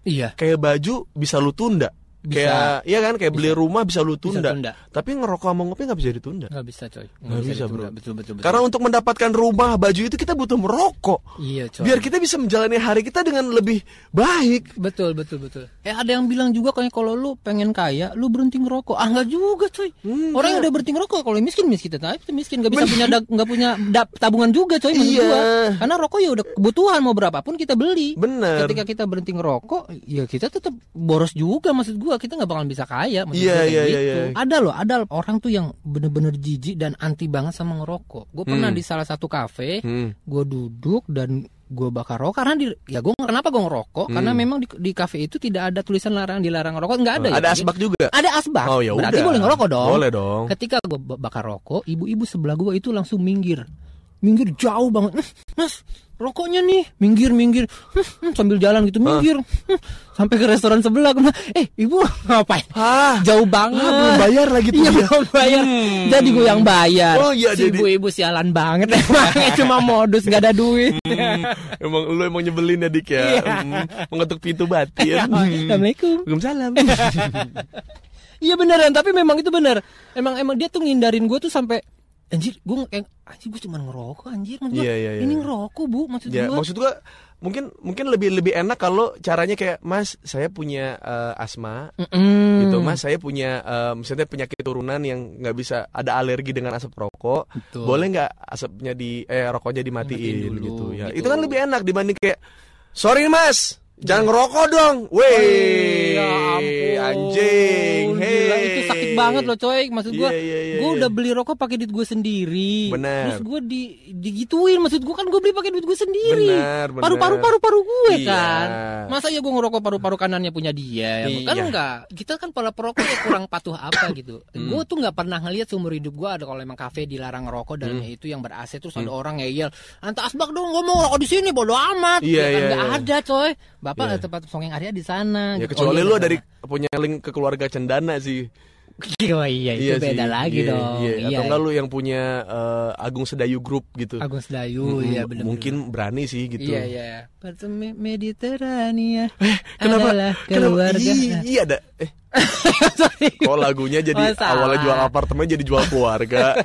Iya. kayak baju bisa lu tunda Bisa. kayak iya kan kayak beli rumah bisa lu Bisa tunda, tunda. tapi ngerokok sama ngopi nggak bisa ditunda Nggak bisa coy. Nggak bisa, ditunda. bro. Betul betul betul. karena untuk mendapatkan rumah baju itu kita butuh merokok iya coy. biar kita bisa menjalani hari kita dengan lebih baik Betul betul betul. Eh ada yang bilang juga kayak kalau lu pengen kaya, lu berhenti ngerokok. Ah enggak juga, coy. Enggak. Orang yang udah berhenti ngerokok kalau miskin miskin tetap itu miskin, nggak bisa punya nggak punya da- tabungan juga, coy. Iya. gua. Karena rokok ya udah kebutuhan mau berapapun kita beli. bener Ketika kita berhenti ngerokok, ya kita tetap boros juga maksud gua. Kita nggak bakalan bisa kaya Iya, kayak iya, gitu. iya, iya. Ada loh, ada orang tuh yang bener-bener jijik dan anti banget sama ngerokok. Gue pernah Hmm. di salah satu kafe, Hmm. gue duduk dan gue bakar rokok karena di ya gue kenapa gue ngerokok karena Hmm. memang di, di kafe itu tidak ada tulisan larangan dilarang ngerokok nggak ada ya ada asbak juga ada asbak oh ya berarti udah boleh ngerokok dong boleh dong ketika gue bakar rokok ibu-ibu sebelah gue itu langsung minggir minggir jauh banget "Hmm, mas rokoknya nih minggir minggir. Hmm, hmm, sambil jalan gitu minggir. Hmm, sampai ke restoran sebelah. Bilang, eh ibu ngapain? Ah jauh banget. Ah, belum bayar lagi tuh Iya dia. belum bayar. Hmm. Jadi gue yang bayar. Oh, iya, Si jadi- ibu-ibu sialan banget. Emangnya cuma modus gak ada duit. Hmm, emang lu emang nyebelin ya dik ya? Iya. Hmm, mengetuk pintu batin. Hmm. Assalamualaikum. Waalaikumsalam. Iya beneran, tapi memang itu bener. Emang emang dia tuh ngindarin gue tuh sampai anjir, gue kayak anjir gue cuma ngerokok anjir maksud Iya, iya, iya. Ini ngerokok, Bu, maksud ya gue. maksud gua mungkin mungkin lebih lebih enak kalau caranya kayak mas saya punya eh, asma Mm-mm. gitu mas saya punya eh, misalnya penyakit turunan yang nggak bisa ada alergi dengan asap rokok Betul. boleh nggak asapnya di eh rokoknya Dimatiin dulu, gitu ya gitu. itu kan lebih enak dibanding kayak sorry mas Jangan ngerokok dong. Weh. Ya. Anjing. Hey. Banget loh coy. Maksud gua, Iya, iya, iya, gua iya. udah beli rokok pakai duit gue sendiri. Bener. Terus gua di digituin. Maksud gua kan gua beli pakai duit gue sendiri. Paru-paru paru-paru gue Iya. kan. Masa ya gua ngerokok paru-paru kanannya punya dia? Kan Iya. enggak. Kita kan para perokok ya kurang patuh apa gitu. Hmm. Gua tuh nggak pernah ngelihat seumur hidup gua ada kalau emang kafe dilarang ngerokok dalamnya Hmm. itu yang ber AC terus ada orang ngeyel, "Anta asbak dong, gua mau ngerokok di sini, bodo amat." Iya, Ya kan, iya, nggak iya. ada coy. Bapak ada tempat songeng Arya di sana. Ya gitu. kecuali Oh, iya, lu dari punya link ke keluarga cendana sih. Oh iya itu beda sih. lagi Iya, dong. Iya. Iya. Atau enggak lu yang punya eh, Agung Sedayu Group gitu. Agung Sedayu Mm, ya benar. Mungkin berani sih gitu. Iya iya. Partai Mediterania Eh, Kenapa? adalah Kenapa? keluarga. Iya, iya ada. Eh, kok lagunya jadi Oh, salah. awalnya jual apartemen jadi jual keluarga.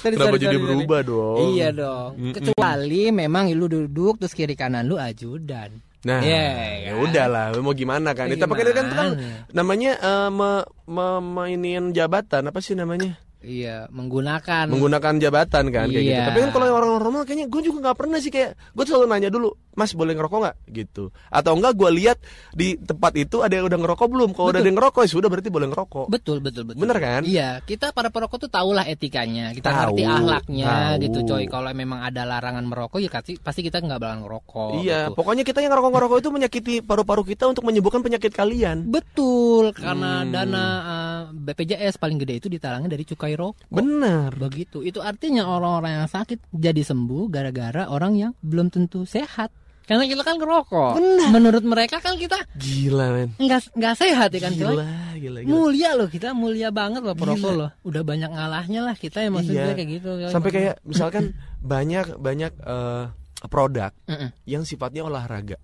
Sorry, Kenapa sorry, jadi sorry, berubah sorry. dong? Iya dong. Kecuali memang lu duduk terus kiri kanan lu ajudan. Nah, Iya, ya kan? udahlah, mau gimana kan? Kita pakai kan itu kan gimana? namanya eh, me- memainin jabatan apa sih namanya? Iya, menggunakan Menggunakan jabatan kan kayak gitu. Iya. Tapi kan kalau orang normal kayaknya gue juga nggak pernah sih kayak gue selalu nanya dulu, Mas boleh ngerokok nggak? Gitu. Atau enggak gue lihat di tempat itu ada yang udah ngerokok belum? Kalau udah ada yang ngerokok ya sudah berarti boleh ngerokok. Betul betul betul. Bener kan? Iya, kita para perokok tuh tahulah etikanya, kita Tahu, ngerti ahlaknya tahu. gitu coy. Kalau memang ada larangan merokok ya pasti pasti kita nggak bakal ngerokok. iya, gitu. pokoknya kita yang ngerokok-ngerokok itu menyakiti paru-paru kita untuk menyembuhkan penyakit kalian. Betul, karena Hmm. dana uh, BPJS paling gede itu ditalangin dari cukai rokok. Benar. Begitu. Itu artinya orang-orang yang sakit jadi sembuh gara-gara orang yang belum tentu sehat. Karena kita kan ngerokok. Benar. Menurut mereka kan kita Gila men. nggak nggak sehat ya kan coy. Gila, gila, gila. Mulia loh kita, mulia banget loh perokok loh. Udah banyak ngalahnya lah kita ya maksudnya Iya. kayak gitu. Sampai kayak misalkan banyak banyak eh, produk Mm-mm, yang sifatnya olahraga.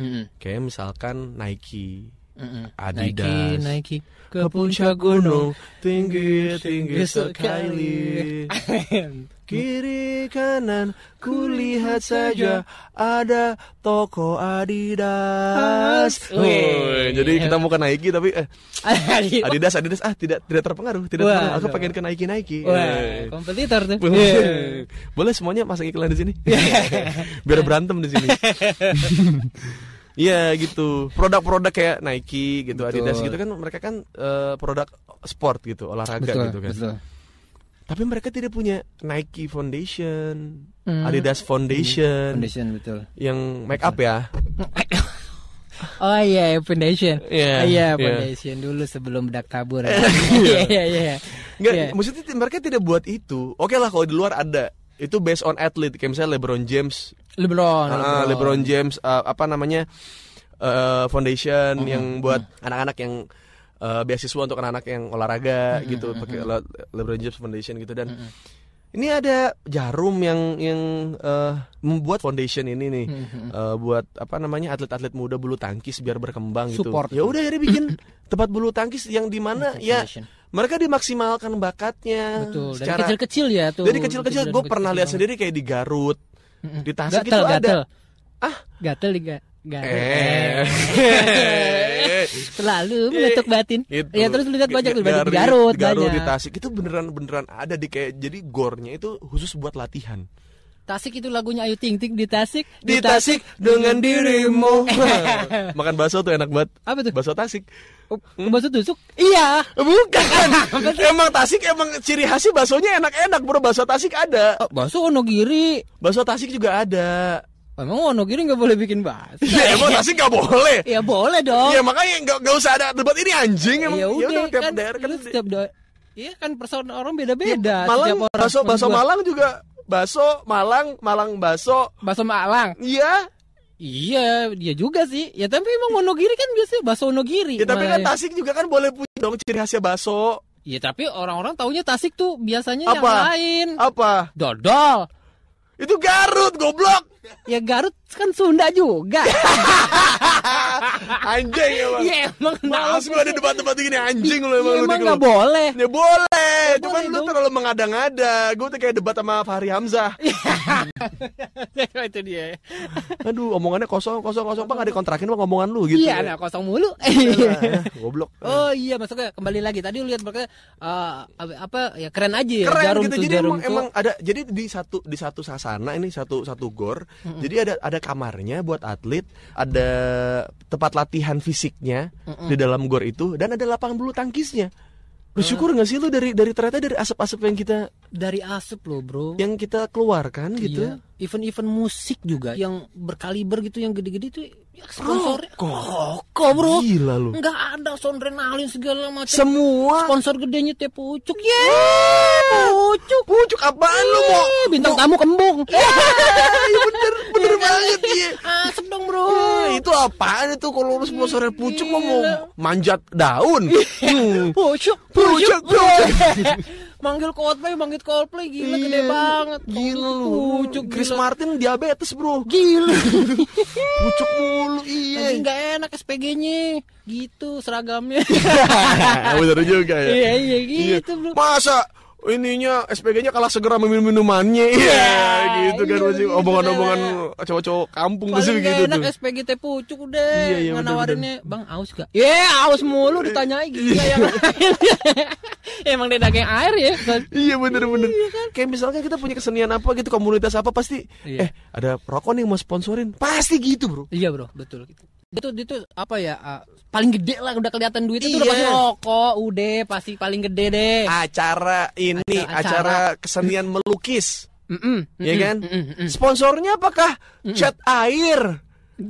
mm-mm, Kayak misalkan Nike, mm-mm. Adidas. Nike, Nike ke puncak gunung tinggi tinggi sekali. Kiri kanan kulihat saja ada toko Adidas. Wih. Jadi kita mau ke Nike tapi eh, Adi- Adidas Adidas ah tidak tidak terpengaruh, tidak Wah, terpengaruh. Aku aduh. pengen ke Nike Nike. Wah, kompetitor tuh. Eh. Boleh semuanya masang iklan di sini. Biar berantem di sini. Iya gitu. Produk-produk kayak Nike gitu, Betul. Adidas gitu kan mereka kan eh, produk sport gitu, olahraga Betul, gitu kan. betul. Tapi mereka tidak punya Nike Foundation, Hmm. Adidas Foundation, Foundation betul. yang make up ya. Oh iya, foundation. Iya, Oh, iya, iya. foundation dulu sebelum bedak tabur. Iya, iya, iya. Enggak, Iya. maksudnya mereka tidak buat itu. Oke lah kalau di luar ada. Itu based on athlete kayak misalnya LeBron James. LeBron, Ah, LeBron James uh, apa namanya? uh, foundation Mm-hmm. yang buat anak-anak yang uh, beasiswa untuk anak-anak yang olahraga Mm-hmm, gitu pakai Le- LeBron James Foundation gitu dan ini ada jarum yang yang uh, membuat foundation ini nih Mm-hmm. uh, buat apa namanya atlet-atlet muda bulu tangkis biar berkembang gitu. Support. Ya udah akhirnya bikin tempat bulu tangkis yang di mana ya mereka dimaksimalkan bakatnya Betul. Dari kecil-kecil ya tuh. dari kecil-kecil gue pernah lihat sendiri kayak di Garut. Di Tasik gatel, itu ada gatel. Ah? Gatel di ga- gatel. eh Selalu meletuk batin. itu Ya terus lihat banyak di Garut, Garut banyak. di Tasik itu beneran beneran ada di kayak jadi gornya itu khusus buat latihan Tasik itu lagunya Ayu Ting Ting di Tasik. di Tasik dengan dirimu makan bakso tuh enak banget Apa tuh? bakso Tasik Oh, bakso tusuk? Iya. bukan emang Tasik emang ciri khasnya baksonya enak-enak bro bakso Tasik ada Oh, bakso Wonogiri. bakso Tasik juga ada Emang Wonogiri nggak boleh bikin bakso? ya emang Tasik nggak boleh Ya boleh dong. Iya makanya nggak nggak usah ada debat ini anjing emang ya udah tiap kan, daerah kan lu setiap da- Iya kan person orang beda-beda. Malang setiap orang. bakso bakso Malang juga bakso Malang Malang bakso Bakso Malang. iya Iya, dia juga sih. Ya tapi emang Wonogiri kan biasanya bakso Wonogiri. ya tapi kan. Tasik juga kan boleh punya dong ciri khasnya bakso Iya tapi orang-orang taunya Tasik tuh biasanya yang Apa? lain. apa Dodol. itu Garut goblok Ya Garut kan Sunda juga. anjing emang Iya emang Males gue ada debat-debat gini anjing lu emang Ya, lu emang nggak boleh. Ya boleh cuman Boleh lu dong. terlalu mengada-ngada. Gue tuh kayak debat sama Fahri Hamzah. itu dia. Aduh, omongannya kosong, kosong, kosong. Bang, ada kontrakin bang omongan lu gitu. Iya, nah kosong mulu. Eh, Goblok. Oh iya, maksudnya kembali lagi tadi lu lihat mereka eh, apa ya keren aja ya Keren jarum gitu. tuh Jadi jarum emang, tuh. emang ada jadi di satu di satu sasana ini satu satu gor. Jadi ada ada kamarnya buat atlet, ada tempat latihan fisiknya di dalam gor itu dan ada lapangan bulu tangkisnya. Lu syukur gak sih lu dari dari ternyata dari asap-asap yang kita dari asap loh, Bro. yang kita keluarkan gitu. Iya. Event-event musik juga yang berkaliber gitu yang gede-gede tuh ya sponsornya Rokok. Rokok, Bro. Gila lu. Enggak ada sondrenalin segala macam. Semua Sponsor gedenya teh pucuk. Yeay, pucuk. pucuk apaan lu mau? Bintang tamu kembung. Iya bener bener banget iya. Asap dong, Bro. Eh, itu apaan itu kalau lu sponsornya pucuk mau manjat daun? Hmm. Pucuk, Pucuk, pucuk. manggil Coldplay, manggil Coldplay gila gede Iya. banget. Gila lu. Pucuk Chris gila. Martin diabetes, Bro. Gila. Pucuk mulu, iya. Jadi nggak enak SPG-nya. Gitu seragamnya. Bener juga ya. Iya, iya gitu, Bro. Masa ininya SPG-nya kalah segera meminum minumannya iya gitu kan iya, masih gitu, omongan-omongan cowok-cowok kampung Paling gitu nggak enak tuh SPG teh pucuk udah. Iya, iya, bener, nawarinnya, Bang aus gak? Ye, aus mulu ditanyai gila yang. Emang dia dagang air ya kan? Iya bener-bener Kayak misalkan kita punya kesenian apa gitu Komunitas apa pasti Iya. Eh ada rokok nih mau sponsorin Pasti gitu bro Iya bro, betul gitu. Itu itu apa ya? ah, paling gede lah udah kelihatan duit itu udah Iya. pasti rokok, udah pasti paling gede deh. Acara ini Acara- Acara kesenian melukis Mm-mm, Ya mm-mm, kan mm-mm, mm-mm. Sponsornya apakah Cat air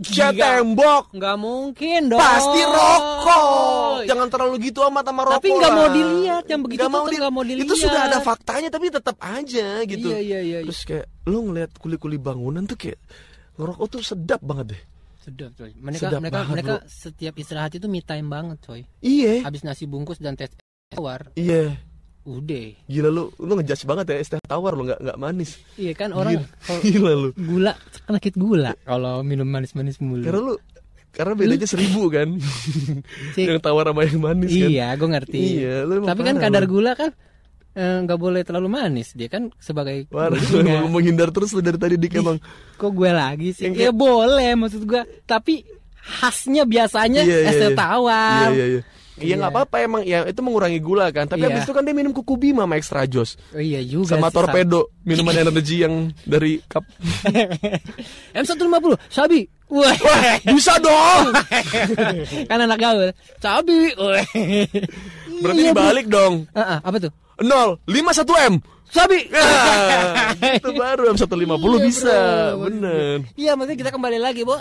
Cat tembok Nggak mungkin dong. Pasti rokok Jangan terlalu gitu amat sama rokok Tapi nggak mau dilihat, yang begitu Nggak mau tuh di- mau dilihat. Itu sudah ada faktanya Tapi tetap aja gitu Iya iya iya. Terus kayak Lu ngeliat kuli-kuli bangunan tuh kayak Ngerokok tuh sedap banget deh Sedap coy. Mereka Sedap mereka banget, mereka bro. setiap istirahat itu me time banget coy. Iya Habis nasi bungkus dan teh tawar, Iya udah. Gila lu Lu ngejudge banget ya teh tawar lu nggak nggak manis Iya kan orang Gila, Gila lu gula sakit gula kalau minum manis-manis mulu. Karena lu Karena bedanya seribu kan. Yang tawar sama yang manis kan Iya, gue ngerti. Iya, lu Tapi kan kadar lu. gula kan eh, nggak boleh terlalu manis. Dia kan sebagai Iya. lu menghindar terus dari tadi dik emang kok gue lagi sih? Yang Ya boleh maksud gue. Tapi khasnya biasanya Iya, iya, es teh iya. tawar. Iya iya iya. Iya nggak apa-apa emang ya itu mengurangi gula kan. Tapi Iya. habis itu kan dia minum kuku bima sama extra jos Oh iya juga. sama sih, torpedo minuman energi yang dari cup. M150 Sabi. Wah, Bisa dong. kan anak gaul. Sabi. Wah. Berarti Iya, dibalik dong. Ah, ah, apa tuh? 0 51 M. Sabi. Nah, itu baru M150 Iya, bisa. bro. Bener. Iya, maksudnya kita kembali lagi, Bu.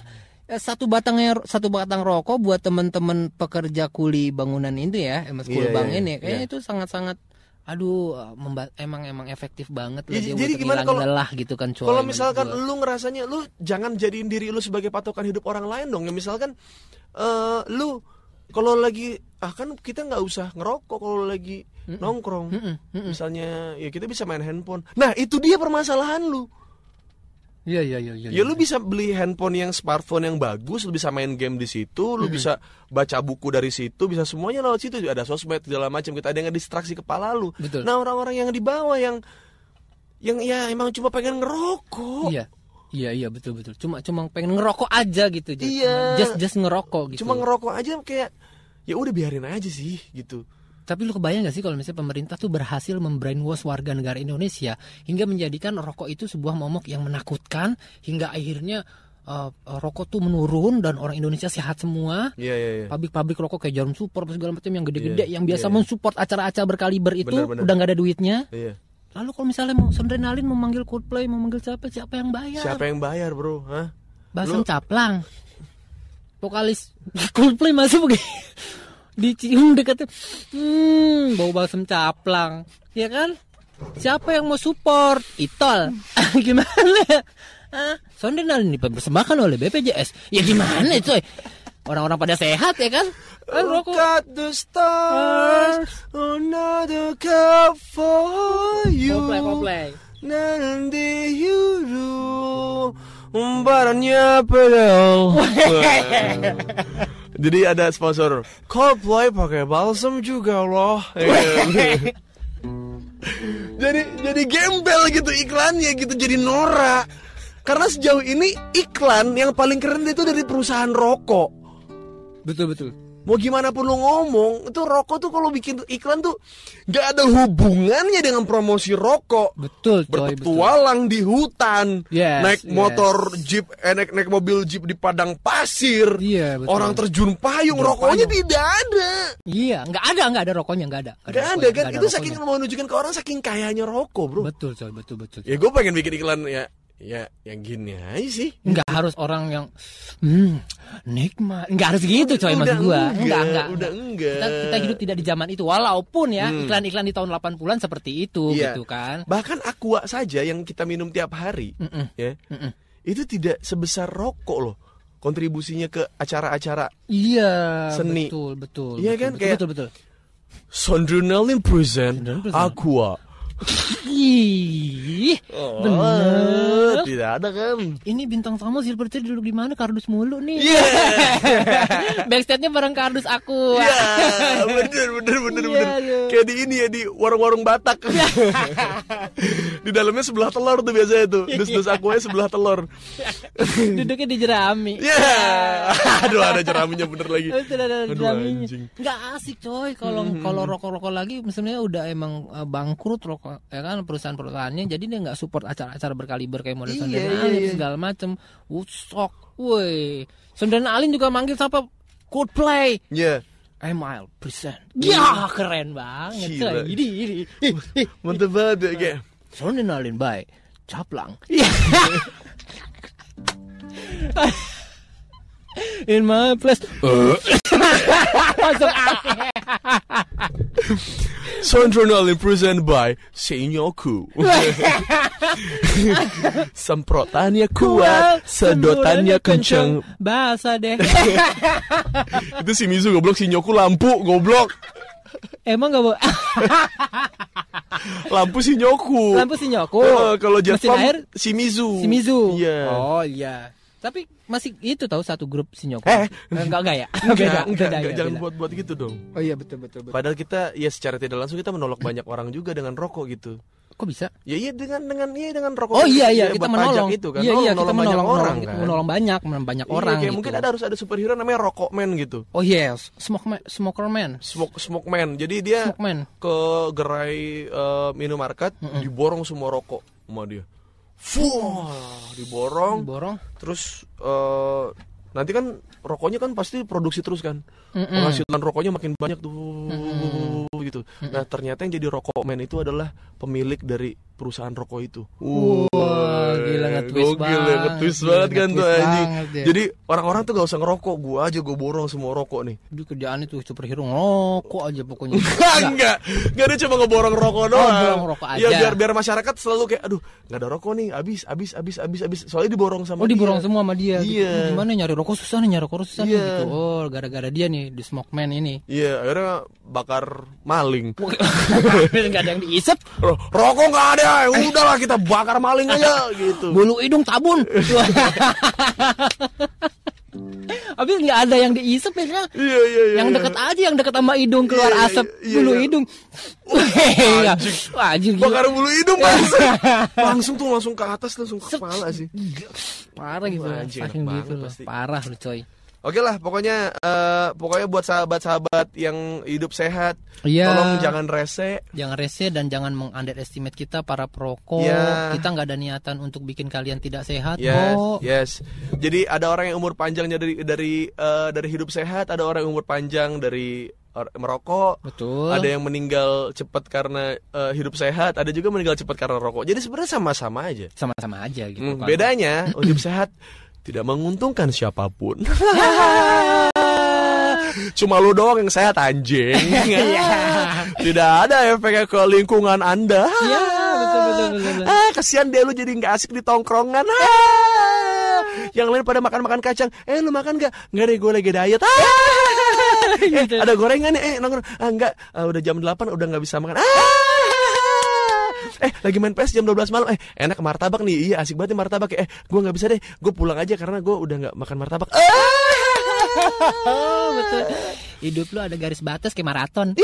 Eh, Satu batangnya satu batang rokok buat teman-teman pekerja kuli bangunan itu ya, emas Iya, kuli bang iya, ini. Kayaknya iya. itu sangat-sangat aduh emang emang efektif banget lah dia jadi buat gimana kalau- lelah gitu kan coy. Kalau misalkan gua. lu ngerasanya lu jangan jadiin diri lu sebagai patokan hidup orang lain dong. Ya misalkan eh lu kalau lagi ah kan kita nggak usah ngerokok kalau lagi nongkrong. Mm-mm, mm-mm. Misalnya ya kita bisa main handphone. Nah, itu dia permasalahan lu. Iya iya iya iya. Ya lu bisa beli handphone yang smartphone yang bagus, lu bisa main game di situ, lu bisa baca buku dari situ, bisa semuanya lewat situ. Ada sosmed segala macam. Kita ada yang distraksi kepala lu. Betul. Nah, orang-orang yang di bawah yang yang ya emang cuma pengen ngerokok. Iya. Iya iya betul betul. Cuma cuma pengen ngerokok aja gitu. Just- Iya. Just just ngerokok gitu. Cuma ngerokok aja kayak ya udah biarin aja sih gitu. Tapi lu kebayang gak sih kalau misalnya pemerintah tuh berhasil membrainwash warga negara Indonesia hingga menjadikan rokok itu sebuah momok yang menakutkan hingga akhirnya uh, rokok tuh menurun dan orang Indonesia sehat semua. Iya iya iya. Pabrik-pabrik rokok kayak Jarum apa segala macam yang gede-gede Iya, yang biasa iya, iya. mensupport acara-acara berkaliber itu Benar, benar. udah nggak ada duitnya. Iya. Lalu kalau misalnya mau Sondrenalin mau manggil Coldplay, mau manggil siapa, siapa yang bayar? Siapa yang bayar, Bro? Hah? Basem Lu- Caplang. Vokalis Coldplay masuk begini. Dicium dekatnya. Hmm, bau basem caplang. Ya kan? Siapa yang mau support? Itol. gimana? Hah? Sondrenal ini dipersembahkan oleh BPJS. Ya gimana coy? Orang-orang pada sehat ya kan? Kan Look rokok. at the stars, another cup for you. Coldplay, Coldplay. Nanti you Umbarannya pedal. Jadi ada sponsor Coldplay pakai balsam juga loh. jadi jadi gembel gitu iklannya gitu jadi norak karena sejauh ini iklan yang paling keren itu dari perusahaan rokok Betul betul. Mau gimana pun lu ngomong itu rokok tuh kalau bikin iklan tuh nggak ada hubungannya dengan promosi rokok Betul coy, betul. berpetualang di hutan Yes, naik yes. motor jeep eh, naik naik mobil jeep di padang pasir Iya, betul. orang terjun payung rokoknya payung. tidak ada Iya, nggak ada, nggak ada rokoknya, nggak ada. Gak ada rokoknya, kan nggak itu ada saking rokoknya. mau nunjukin ke orang saking kayanya rokok bro Betul coy, betul betul. ya gue pengen bikin iklan ya ya yang gini aja sih Nggak harus orang yang hmm, nikmat. Nggak harus gitu coy Udah maksud gua. enggak, Enggak, enggak. udah enggak. Kita, kita hidup tidak di zaman itu. Walaupun ya Hmm. iklan-iklan di tahun 80-an seperti itu Iya. gitu kan. bahkan aqua saja yang kita minum tiap hari Mm-mm. ya Mm-mm. itu tidak sebesar rokok loh kontribusinya ke acara-acara Iya, Seni. betul, betul. Iya betul, kan, betul, kayak- betul, betul. Sondrenalin present present. aqua Ih, Oh, bener. tidak ada kan Ini bintang tamu Silverchair duduk di mana? Kardus mulu nih. Iya. Backstage-nya bareng kardus aku. Iya, bener bener bener Iya, bener. aduh. Kayak di ini ya di warung-warung Batak. di dalamnya sebelah telur tuh biasanya tuh. Dus-dus akunya sebelah telur. Duduknya di jerami. Ya, aduh ada jeraminya bener lagi. Tidak ada Aduh, jeraminya. anjing. Hmm, Nggak asik coy kalau kalau rokok-rokok lagi misalnya udah emang eh, bangkrut rokok ya kan perusahaan-perusahaannya jadi dia nggak support acara-acara berkaliber kayak model Iya, Sondan iya, Alin iya. segala macem. Woodstock woi. Sondan Alin juga manggil siapa? Coldplay. Ya, Emile present. Ya keren banget Gila. ini ini mantep banget ya kayak. Sondan Alin by Caplang In my place Sondronalin present by Senyoku. Semprotannya kuat, sedotannya kenceng. Bahasa deh Itu si Mizu goblok, Senyoku lampu goblok. Emang gak boleh Lampu Senyoku. Lampu si Nyoku Eh, kalau jet Mesin pump, air si Mizu. si Mizu Iya. Oh iya Tapi masih itu tahu satu grup si Nyoku Eh. Enggak enggak ya Enggak, Beda, enggak, beda, enggak, ya, jangan buat-buat gitu dong. Oh iya betul betul, betul. Padahal kita ya secara tidak langsung kita menolak banyak orang juga dengan rokok gitu. Kok bisa? Ya iya dengan dengan iya dengan rokok. Oh iya iya ya, kita menolong itu kan. Iya iya kita Nolong menolong banyak orang kita kan. menolong banyak menolong banyak Iya, orang kayak gitu. mungkin ada harus ada superhero namanya Rokok Man gitu. Oh yes, smoke man, smoker man, Smoke Smoke Man. Jadi dia smoke man. ke gerai eh, minimarket diborong semua rokok sama dia. Fuh, diborong. Borong. Terus eh, nanti kan rokoknya kan pasti produksi terus kan. Mm-mm. Penghasilan rokoknya makin banyak tuh gitu. Nah, ternyata yang jadi rokok man itu adalah pemilik dari perusahaan rokok itu. Wah, gila nge-twist Gokil ya, banget. nge-twist Gila, banget kan tuh anjing. banget ya. Jadi orang-orang tuh gak usah ngerokok, gua aja gua borong semua rokok nih. Di kerjaan itu superhero ngerokok aja pokoknya. enggak, enggak ada cuma ngeborong rokok doang. borong rokok Ya aja. biar biar masyarakat selalu kayak aduh, nggak ada rokok nih, habis habis habis habis habis. Soalnya diborong sama Oh diborong dia. semua sama dia. gitu. Iya. Hmm, Gimana nyari rokok susah nih nyari rokok susah nih Iya. gitu. Oh gara-gara dia nih di smoke man ini. Iya, akhirnya bakar maling. Gak ada yang diisep. Ro- Rokok nggak ada, ya udahlah kita bakar maling aja gitu. Bulu hidung tabun. Habis nggak ada yang diisep ya kan? Iya iya iya. yang iya. deket aja yang deket sama hidung keluar Iya, iya, asap iya, bulu iya. hidung. Anjing gila. Bakar bulu hidung langsung. langsung tuh langsung ke atas langsung ke kepala sih. Parah gitu. Enak gitu loh. Parah lu coy. Oke lah, pokoknya eh, pokoknya buat sahabat-sahabat yang hidup sehat, Iya. tolong jangan rese. Jangan rese dan jangan mengunderestimate kita para perokok. Iya. Kita nggak ada niatan untuk bikin kalian tidak sehat Yes, kok. yes. Jadi ada orang yang umur panjangnya dari dari eh, dari hidup sehat, ada orang yang umur panjang dari merokok. Betul. Ada yang meninggal cepat karena eh, hidup sehat, ada juga meninggal cepat karena rokok. Jadi sebenarnya sama-sama aja. sama-sama aja gitu. Hmm, kan. bedanya hidup sehat tidak menguntungkan siapa pun. Cuma lu doang yang sehat anjing. tidak ada efeknya ke lingkungan Anda. Iya, betul betul betul. betul. Ah, kasihan deh lu jadi nggak asik di tongkrongan. Ah. Yang lain pada makan-makan kacang. Eh, lu makan nggak? Nggak deh, gue lagi diet. Ah. eh, Gitu. ada gorengan nih. Eh, nongkrong. Ah, enggak. Ah, udah jam 8 udah nggak bisa makan. Ah. Eh, lagi main PS jam 12 malam. Eh, enak martabak nih. Iya, asik banget nih martabak. Eh, gue nggak bisa deh. Gue pulang aja karena gue udah nggak makan martabak. Ah. betul. Hidup lu ada garis batas kayak maraton.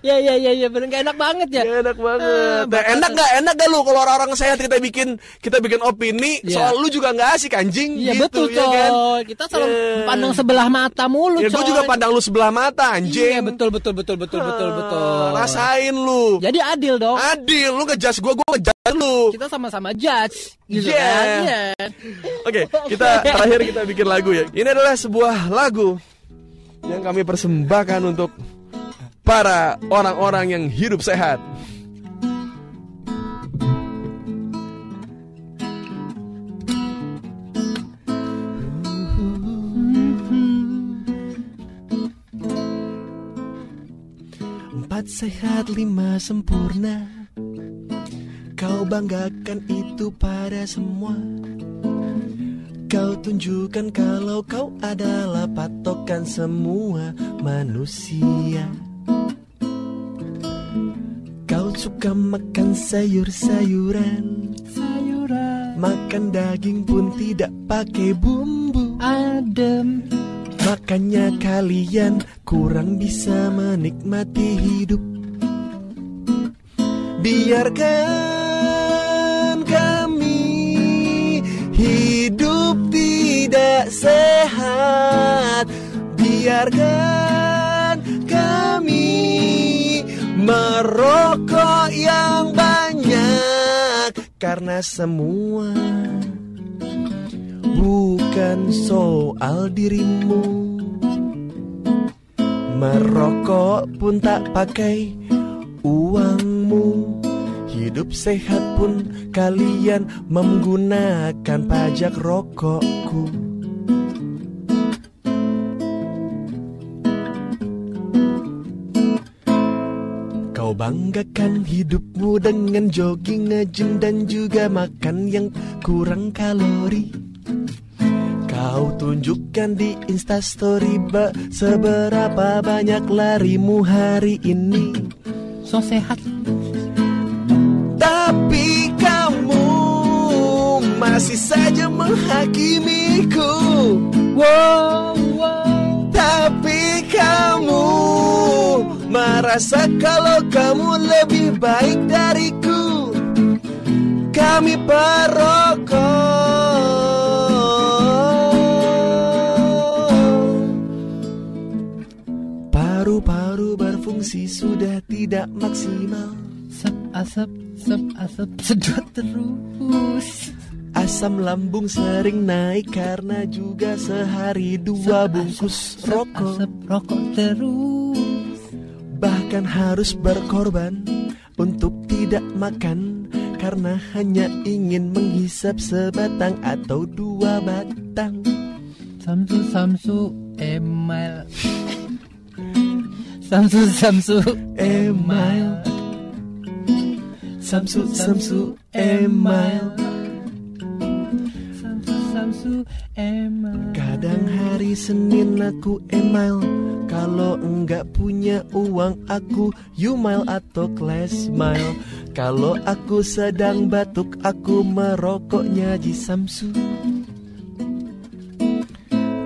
ya ya ya ya bener gak enak banget ya. Ya, enak banget. Nah, batasan. enak gak enak gak lu kalau orang-orang sehat kita bikin kita bikin opini Iya. soal lu juga nggak asik anjing Iya gitu, betul ya coy. kan? Kita selalu Ya. pandang sebelah mata mulu Ya coy. gue juga pandang lu sebelah mata anjing. Iya betul betul betul betul betul Ah, betul. Rasain lu. Jadi adil dong. Adil, lu ngejudge gue, gue ngejudge lu. Kita sama-sama judge gitu Yeah. kan. Iya. Oke, kita terakhir kita bikin lagu ya. Ini adalah sebuah lagu yang kami persembahkan untuk para orang-orang yang hidup sehat. Empat sehat lima sempurna Kau banggakan itu pada semua. Kau tunjukkan kalau kau adalah patokan semua manusia. Kau suka makan sayur-sayuran. Sayuran. Makan daging pun tidak pakai bumbu. Adem. Makanya kalian kurang bisa menikmati hidup. Biarkan tidak sehat. Biarkan kami merokok yang banyak Karena semua bukan soal dirimu. Merokok pun tak pakai uangmu. Hidup sehat pun kalian menggunakan pajak rokokku Kau banggakan hidupmu dengan jogging, nge-gym dan juga makan yang kurang kalori Kau tunjukkan di instastory ba- seberapa banyak larimu hari ini So sehat. Tapi kamu masih saja menghakimiku Wow, wow. Tapi kamu merasa kalau kamu lebih baik dariku Kami perokok Paru-paru berfungsi sudah tidak maksimal Sep asap, sep asap, sedot terus. Asam lambung sering naik karena juga sehari dua bungkus rokok asap, rokok terus. Bahkan harus berkorban untuk tidak makan Karena hanya ingin menghisap sebatang atau dua batang Samsu, Samsu, email. Samsu, Samsu, Email Samsu, Samsu, email Samsu, Samsu, email. Kadang hari Senin aku email Kalau enggak punya uang aku Yumail atau class mile Kalau aku sedang batuk Aku merokoknya di Samsu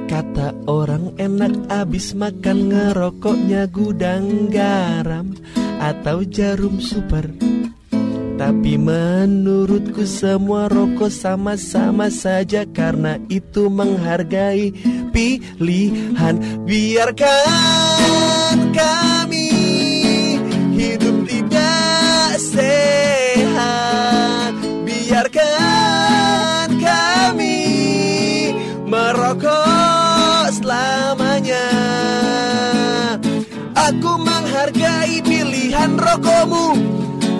Kata orang enak abis makan ngerokoknya gudang garam Atau jarum super tapi menurutku semua rokok sama-sama saja Karena itu menghargai pilihan. Biarkan kami hidup tidak sehat. Biarkan kami merokok selamanya. Aku menghargai pilihan rokokmu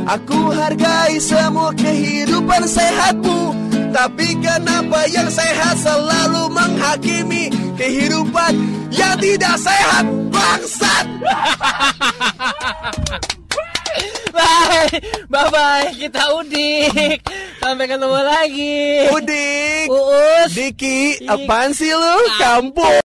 Aku hargai semua kehidupan sehatmu Tapi kenapa yang sehat selalu menghakimi Kehidupan yang tidak sehat Bangsat Bye, bye bye, kita udik. Sampai ketemu lagi. Udik Uus. Diki Apaan sih lu? Kampung